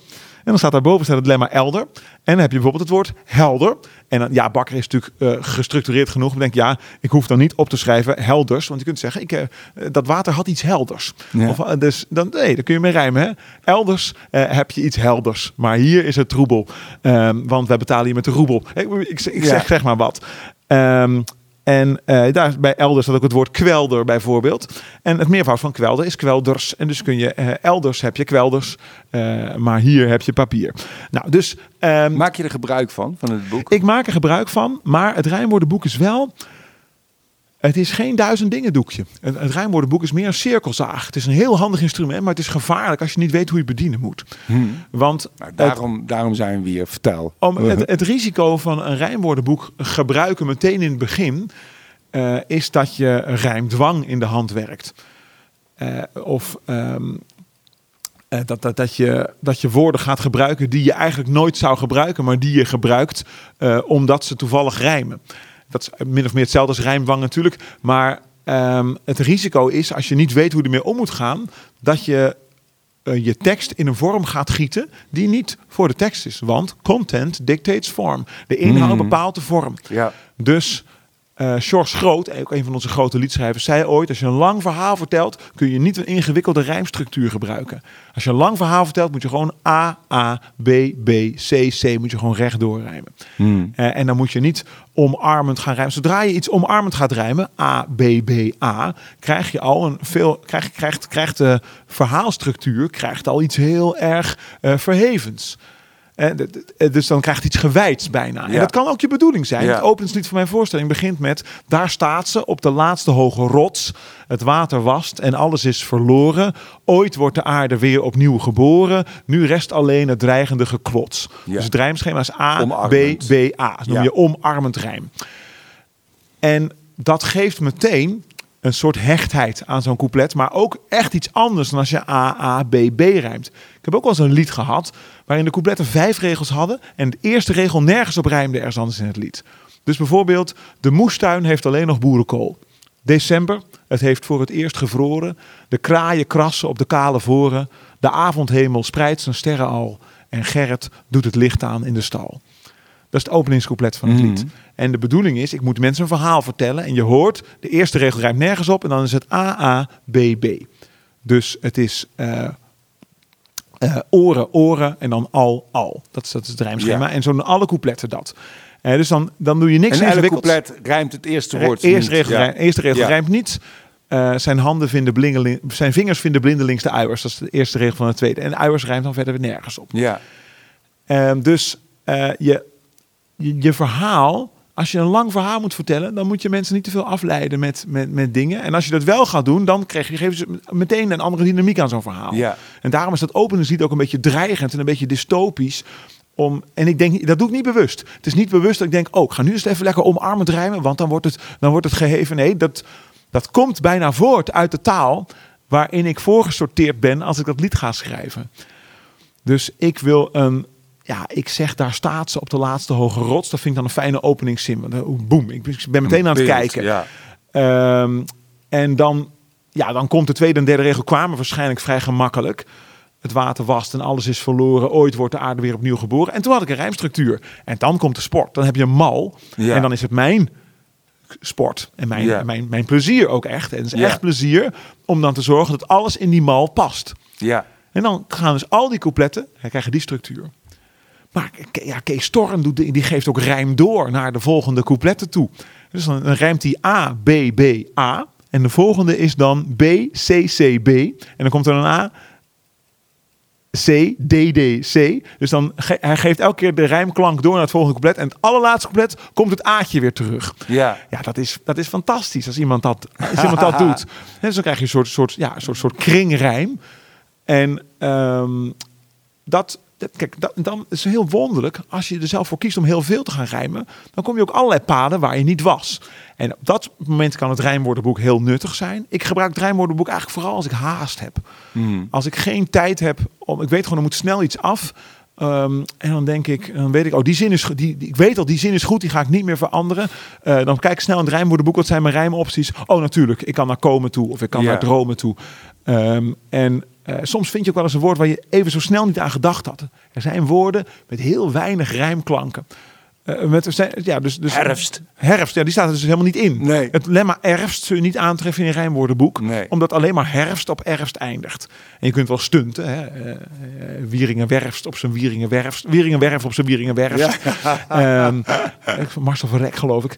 En dan staat daarboven staat het lemma elder. En dan heb je bijvoorbeeld het woord helder. En dan, ja, Bakker is natuurlijk eh, gestructureerd genoeg. Ik denk, ja, ik hoef dan niet op te schrijven helders. Want je kunt zeggen, ik, eh, dat water had iets helders. Ja. Of, eh, dus dan, nee, daar kun je mee rijmen. Hè? Elders heb je iets helders. Maar hier is het troebel. Ehm, want wij betalen hier met de roebel. Ik, ik, ik Ja. zeg, zeg maar wat. Ehm, en eh, daar bij elders staat ook het woord kwelder bijvoorbeeld. En het meervoud van kwelder is kwelders. En dus kun je eh, elders heb je kwelders, eh, maar hier heb je papier. Nou, dus ehm, maak je er gebruik van, van het boek? ik maak er gebruik van, maar het rijmwoordenboek is wel. Het is geen duizend dingen doekje. Het, het rijmwoordenboek is meer een cirkelzaag. Het is een heel handig instrument, maar het is gevaarlijk als je niet weet hoe je het bedienen moet. Hmm. Want Nou, het- daarom, daarom zijn we hier. Vertel. om het, het risico van een rijmwoordenboek gebruiken meteen in het begin eh, is dat je rijmdwang in de hand werkt. Eh, of ehm, eh, dat, dat, dat, je, dat je woorden gaat gebruiken die je eigenlijk nooit zou gebruiken, maar die je gebruikt omdat ze toevallig rijmen. Dat is min of meer hetzelfde als rijmdwang natuurlijk. Maar ehm, het risico is, als je niet weet hoe ermee om moet gaan, dat je eh, je tekst in een vorm gaat gieten die niet voor de tekst is. Want content dictates form. De inhoud Mm. bepaalt de vorm. Ja. Dus eh George Groot, ook een van onze grote liedschrijvers, zei ooit: Als je een lang verhaal vertelt, kun je niet een ingewikkelde rijmstructuur gebruiken. Als je een lang verhaal vertelt, moet je gewoon A, A, B, B, C, C, moet je gewoon rechtdoor rijmen. Hmm. Eh, en dan moet je niet omarmend gaan rijmen. Zodra je iets omarmend gaat rijmen, A, B, B, A, krijg je al een veel, krijg, krijgt, krijgt de verhaalstructuur krijgt al iets heel erg eh, verhevens. Eh, dus dan krijgt iets gewijds bijna. En dat kan ook je bedoeling zijn. Ja. Het openingslied van mijn voorstelling begint met... Daar staat ze op de laatste hoge rots. Het water wast en alles is verloren. Ooit wordt de aarde weer opnieuw geboren. Nu rest alleen het dreigende geklots. Ja. Dus het rijmschema is A, B, Omarmend. B, A. Dat noem je omarmend rijm. En dat geeft meteen een soort hechtheid aan zo'n couplet. Maar ook echt iets anders dan als je A, A, B, B rijmt. Ik heb ook wel eens een lied gehad waarin de coupletten vijf regels hadden. En de eerste regel nergens op rijmde ergens anders in het lied. Dus bijvoorbeeld, de moestuin heeft alleen nog boerenkool. December, het heeft voor het eerst gevroren. De kraaien krassen op de kale voren. De avondhemel spreidt zijn sterren al. En Gerrit doet het licht aan in de stal. Dat is het openingscouplet van het Mhm. lied. En de bedoeling is, ik moet mensen een verhaal vertellen. En je hoort, de eerste regel rijmt nergens op. En dan is het A, A, B, B. Dus het is eh, eh, oren, oren en dan al, al. Dat is, dat is het rijmschema. Ja. En zo doen alle coupletten dat. Eh, dus dan, dan doe je niks En elk ingewikkelds. couplet rijmt het eerste woord eerste niet. regel, Ja. rij- eerste regel Ja. rijmt niet. Zijn, handen vinden blingeling, zijn vingers vinden blindelings de uiers. Dat is de eerste regel van het tweede. En de uiers rijmt dan verder weer nergens op. Ja. Ehm, dus je, je, je verhaal, als je een lang verhaal moet vertellen, dan moet je mensen niet te veel afleiden met, met, met dingen. En als je dat wel gaat doen, dan krijg je, geven ze meteen een andere dynamiek aan zo'n verhaal. Ja. En daarom is dat openingslied ook een beetje dreigend en een beetje dystopisch. Om, en ik denk, dat doe ik niet bewust. Het is niet bewust dat ik denk, oh, ik ga nu eens even lekker omarmend rijmen, want dan wordt het, dan wordt het geheven. Nee, dat, dat komt bijna voort uit de taal waarin ik voorgesorteerd ben als ik dat lied ga schrijven. Dus ik wil een, ja, ik zeg daar staat ze op de laatste hoge rots. Dat vind ik dan een fijne openingszin. Want, eh, Boem, ik ben- meteen aan het kijken. Ja. Ehm, en dan, ja, dan komt de tweede en derde regel kwamen waarschijnlijk vrij gemakkelijk. Het water wast en alles is verloren. Ooit wordt de aarde weer opnieuw geboren. En toen had ik een rijmstructuur. En dan komt de sport. Dan heb je een mal. Ja. En dan is het mijn sport. En mijn, Ja. mijn, mijn plezier ook echt. En het is Ja. echt plezier om dan te zorgen dat alles in die mal past. Ja. En dan gaan dus al die coupletten, hij krijgen die structuur. Maar ja, Kees Storm doet, die geeft ook rijm door naar de volgende coupletten toe. Dus dan, dan rijmt hij A, B, B, A. En de volgende is dan B, C, C, B. En dan komt er een A, C, D, D, C. Dus dan ge- hij geeft elke keer de rijmklank door naar het volgende couplet. En het allerlaatste couplet komt het A'tje weer terug. Ja. Ja, dat is, dat is fantastisch als iemand dat, als iemand dat doet. En dus dan krijg je een soort, soort, ja, een soort, soort kringrijm. En ehm, dat, kijk, dat, dan is het heel wonderlijk. Als je er zelf voor kiest om heel veel te gaan rijmen, dan kom je ook allerlei paden waar je niet was. En op dat moment kan het rijmwoordenboek heel nuttig zijn. Ik gebruik het rijmwoordenboek eigenlijk vooral als ik haast heb. Hmm. Als ik geen tijd heb, om, ik weet gewoon, er moet snel iets af. Ehm, en dan denk ik, dan weet ik, oh, die zin is goed. Die, die- ik weet al, die zin is goed, die ga ik niet meer veranderen. Eh, dan kijk ik snel in het rijmwoordenboek, wat zijn mijn rijmopties? Oh, natuurlijk, ik kan naar komen toe of ik kan Ja. naar dromen toe. Ehm, en eh, soms vind je ook wel eens een woord waar je even zo snel niet aan gedacht had. Er zijn woorden met heel weinig rijmklanken. Eh, met, ja, dus, dus, Herfst. Herfst, ja, die staat er dus helemaal niet in. Nee. Het lemma herfst zul je niet aantreffen in een rijmwoordenboek. Nee. Omdat alleen maar herfst op herfst eindigt. En je kunt wel stunten. Hè? eh, eh, Wieringenwerfst op zijn Wieringenwerfst. Wieringenwerf op zijn Wieringenwerfst. Ehm, ik- Marcel van Rek geloof ik.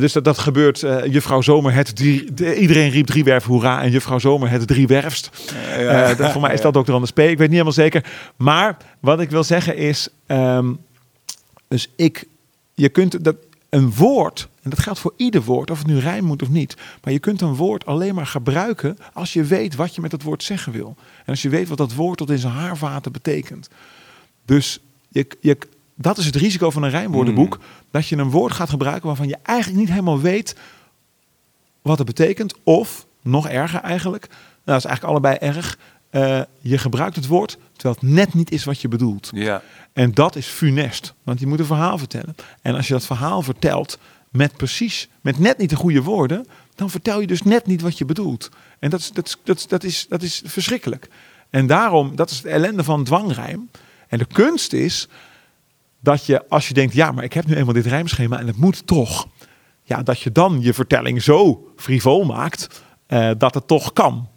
Dus dat, dat gebeurt. juffrouw Zomer het drie, de- iedereen riep driewerf hoera. En juffrouw Zomer het driewerfst. Eh, dat, voor mij is dat ook de anders P. Ik weet niet helemaal zeker. Maar wat ik wil zeggen is... ehm, dus ik, je kunt dat een woord, en dat geldt voor ieder woord, of het nu rijm moet of niet, maar je kunt een woord alleen maar gebruiken als je weet wat je met dat woord zeggen wil. En als je weet wat dat woord tot in zijn haarvaten betekent. Dus je, je, dat is het risico van een rijmwoordenboek, dat je een woord gaat gebruiken waarvan je eigenlijk niet helemaal weet wat het betekent, of nog erger eigenlijk, nou, dat is eigenlijk allebei erg, eh, je gebruikt het woord terwijl het net niet is wat je bedoelt. Ja. En dat is funest, want je moet een verhaal vertellen. En als je dat verhaal vertelt met precies, met net niet de goede woorden, dan vertel je dus net niet wat je bedoelt. En dat is, dat is, dat is, dat is, dat is verschrikkelijk. En daarom, dat is het ellende van dwangrijm. En de kunst is dat je, als je denkt, ja, maar ik heb nu eenmaal dit rijmschema en het moet toch. Ja, dat je dan je vertelling zo frivol maakt eh, dat het toch kan.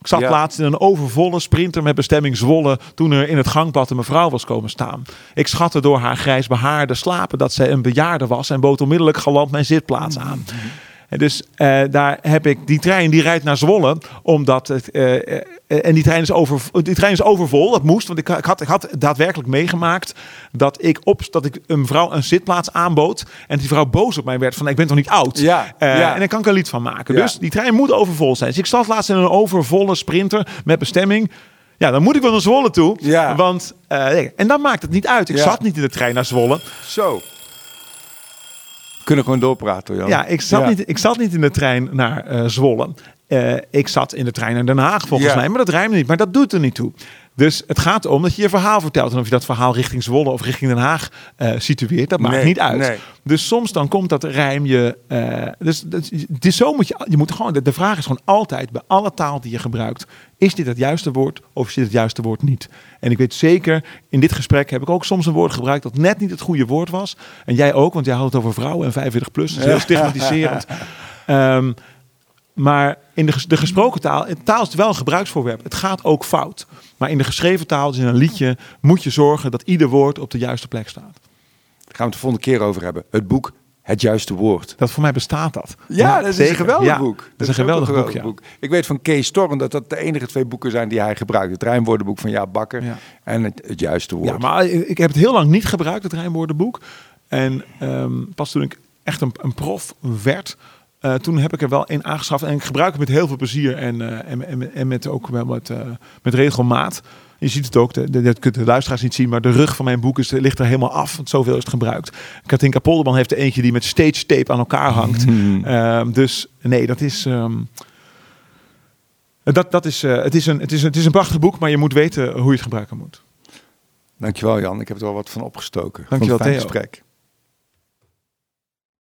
Ik zat Ja. laatst in een overvolle sprinter met bestemming Zwolle toen er in het gangpad een mevrouw was komen staan. Ik schatte door haar grijs behaarde slapen dat zij een bejaarde was en bood onmiddellijk galant mijn zitplaats aan. En dus eh, daar heb ik die trein die rijdt naar Zwolle, omdat het eh, eh, en die trein is over die trein is overvol. Dat moest, want ik, ik, had ik had daadwerkelijk meegemaakt dat ik op dat ik een vrouw een zitplaats aanbood en die vrouw boos op mij werd van ik ben toch niet oud. Ja, ja. En daar kan ik een lied van maken. Ja. Dus die trein moet overvol zijn. Dus ik zat laatst in een overvolle sprinter met bestemming. Ja, dan moet ik wel naar Zwolle toe. Ja. Want, en dan maakt het niet uit. Ik zat niet in de trein naar Zwolle. Zo. We kunnen gewoon doorpraten, Jan. Ja, ik zat, Ja. Niet, ik zat niet in de trein naar eh, Zwolle. Eh, ik zat in de trein naar Den Haag volgens Ja. mij. Maar dat rijmt niet. Maar dat doet er niet toe. Dus het gaat om dat je je verhaal vertelt. En of je dat verhaal richting Zwolle of richting Den Haag eh, situeert, dat maakt Nee, niet uit. nee. Dus soms dan komt dat rijm je. eh, dus is zo moet je. Je moet gewoon. De, de vraag is gewoon altijd bij alle taal die je gebruikt: is dit het juiste woord of is dit het juiste woord niet? En ik weet zeker, in dit gesprek heb ik ook soms een woord gebruikt dat net niet het goede woord was. En jij ook, want jij had het over vrouwen en 45 plus. Dat is heel stigmatiserend. Ehm, maar in de, de gesproken taal, taal is wel een gebruiksvoorwerp. Het gaat ook fout. Maar in de geschreven taal, dus in een liedje, moet je zorgen dat ieder woord op de juiste plek staat. Daar gaan we het de volgende keer over hebben. Het boek Het Juiste Woord. Dat voor mij bestaat dat. Ja, dat is zeker. een geweldig Ja, boek. Dat is een geweldig, boek, ja. Ik weet van Kees Storm dat dat de enige twee boeken zijn die hij gebruikt. Het rijmwoordenboek van Jaap Bakker en het, het Juiste Woord. Ja, maar ik heb het heel lang niet gebruikt, het rijmwoordenboek. En ehm, pas toen ik echt een, een prof werd, eh, toen heb ik er wel een aangeschaft. En ik gebruik het met heel veel plezier en, eh, en, en, en met ook wel met, eh, met regelmaat. Je ziet het ook, de, de, dat kunt de luisteraars niet zien, maar de rug van mijn boek is, ligt er helemaal af. Want zoveel is het gebruikt. Katinka Polderman heeft er eentje die met stage tape aan elkaar hangt. Ehm, dus nee, dat is... ehm, dat, dat is, eh, het, is een, het, is, het is een prachtig boek, maar je moet weten hoe je het gebruiken moet. Dankjewel Jan, ik heb er wel wat van opgestoken. Dankjewel, Theo. gesprek.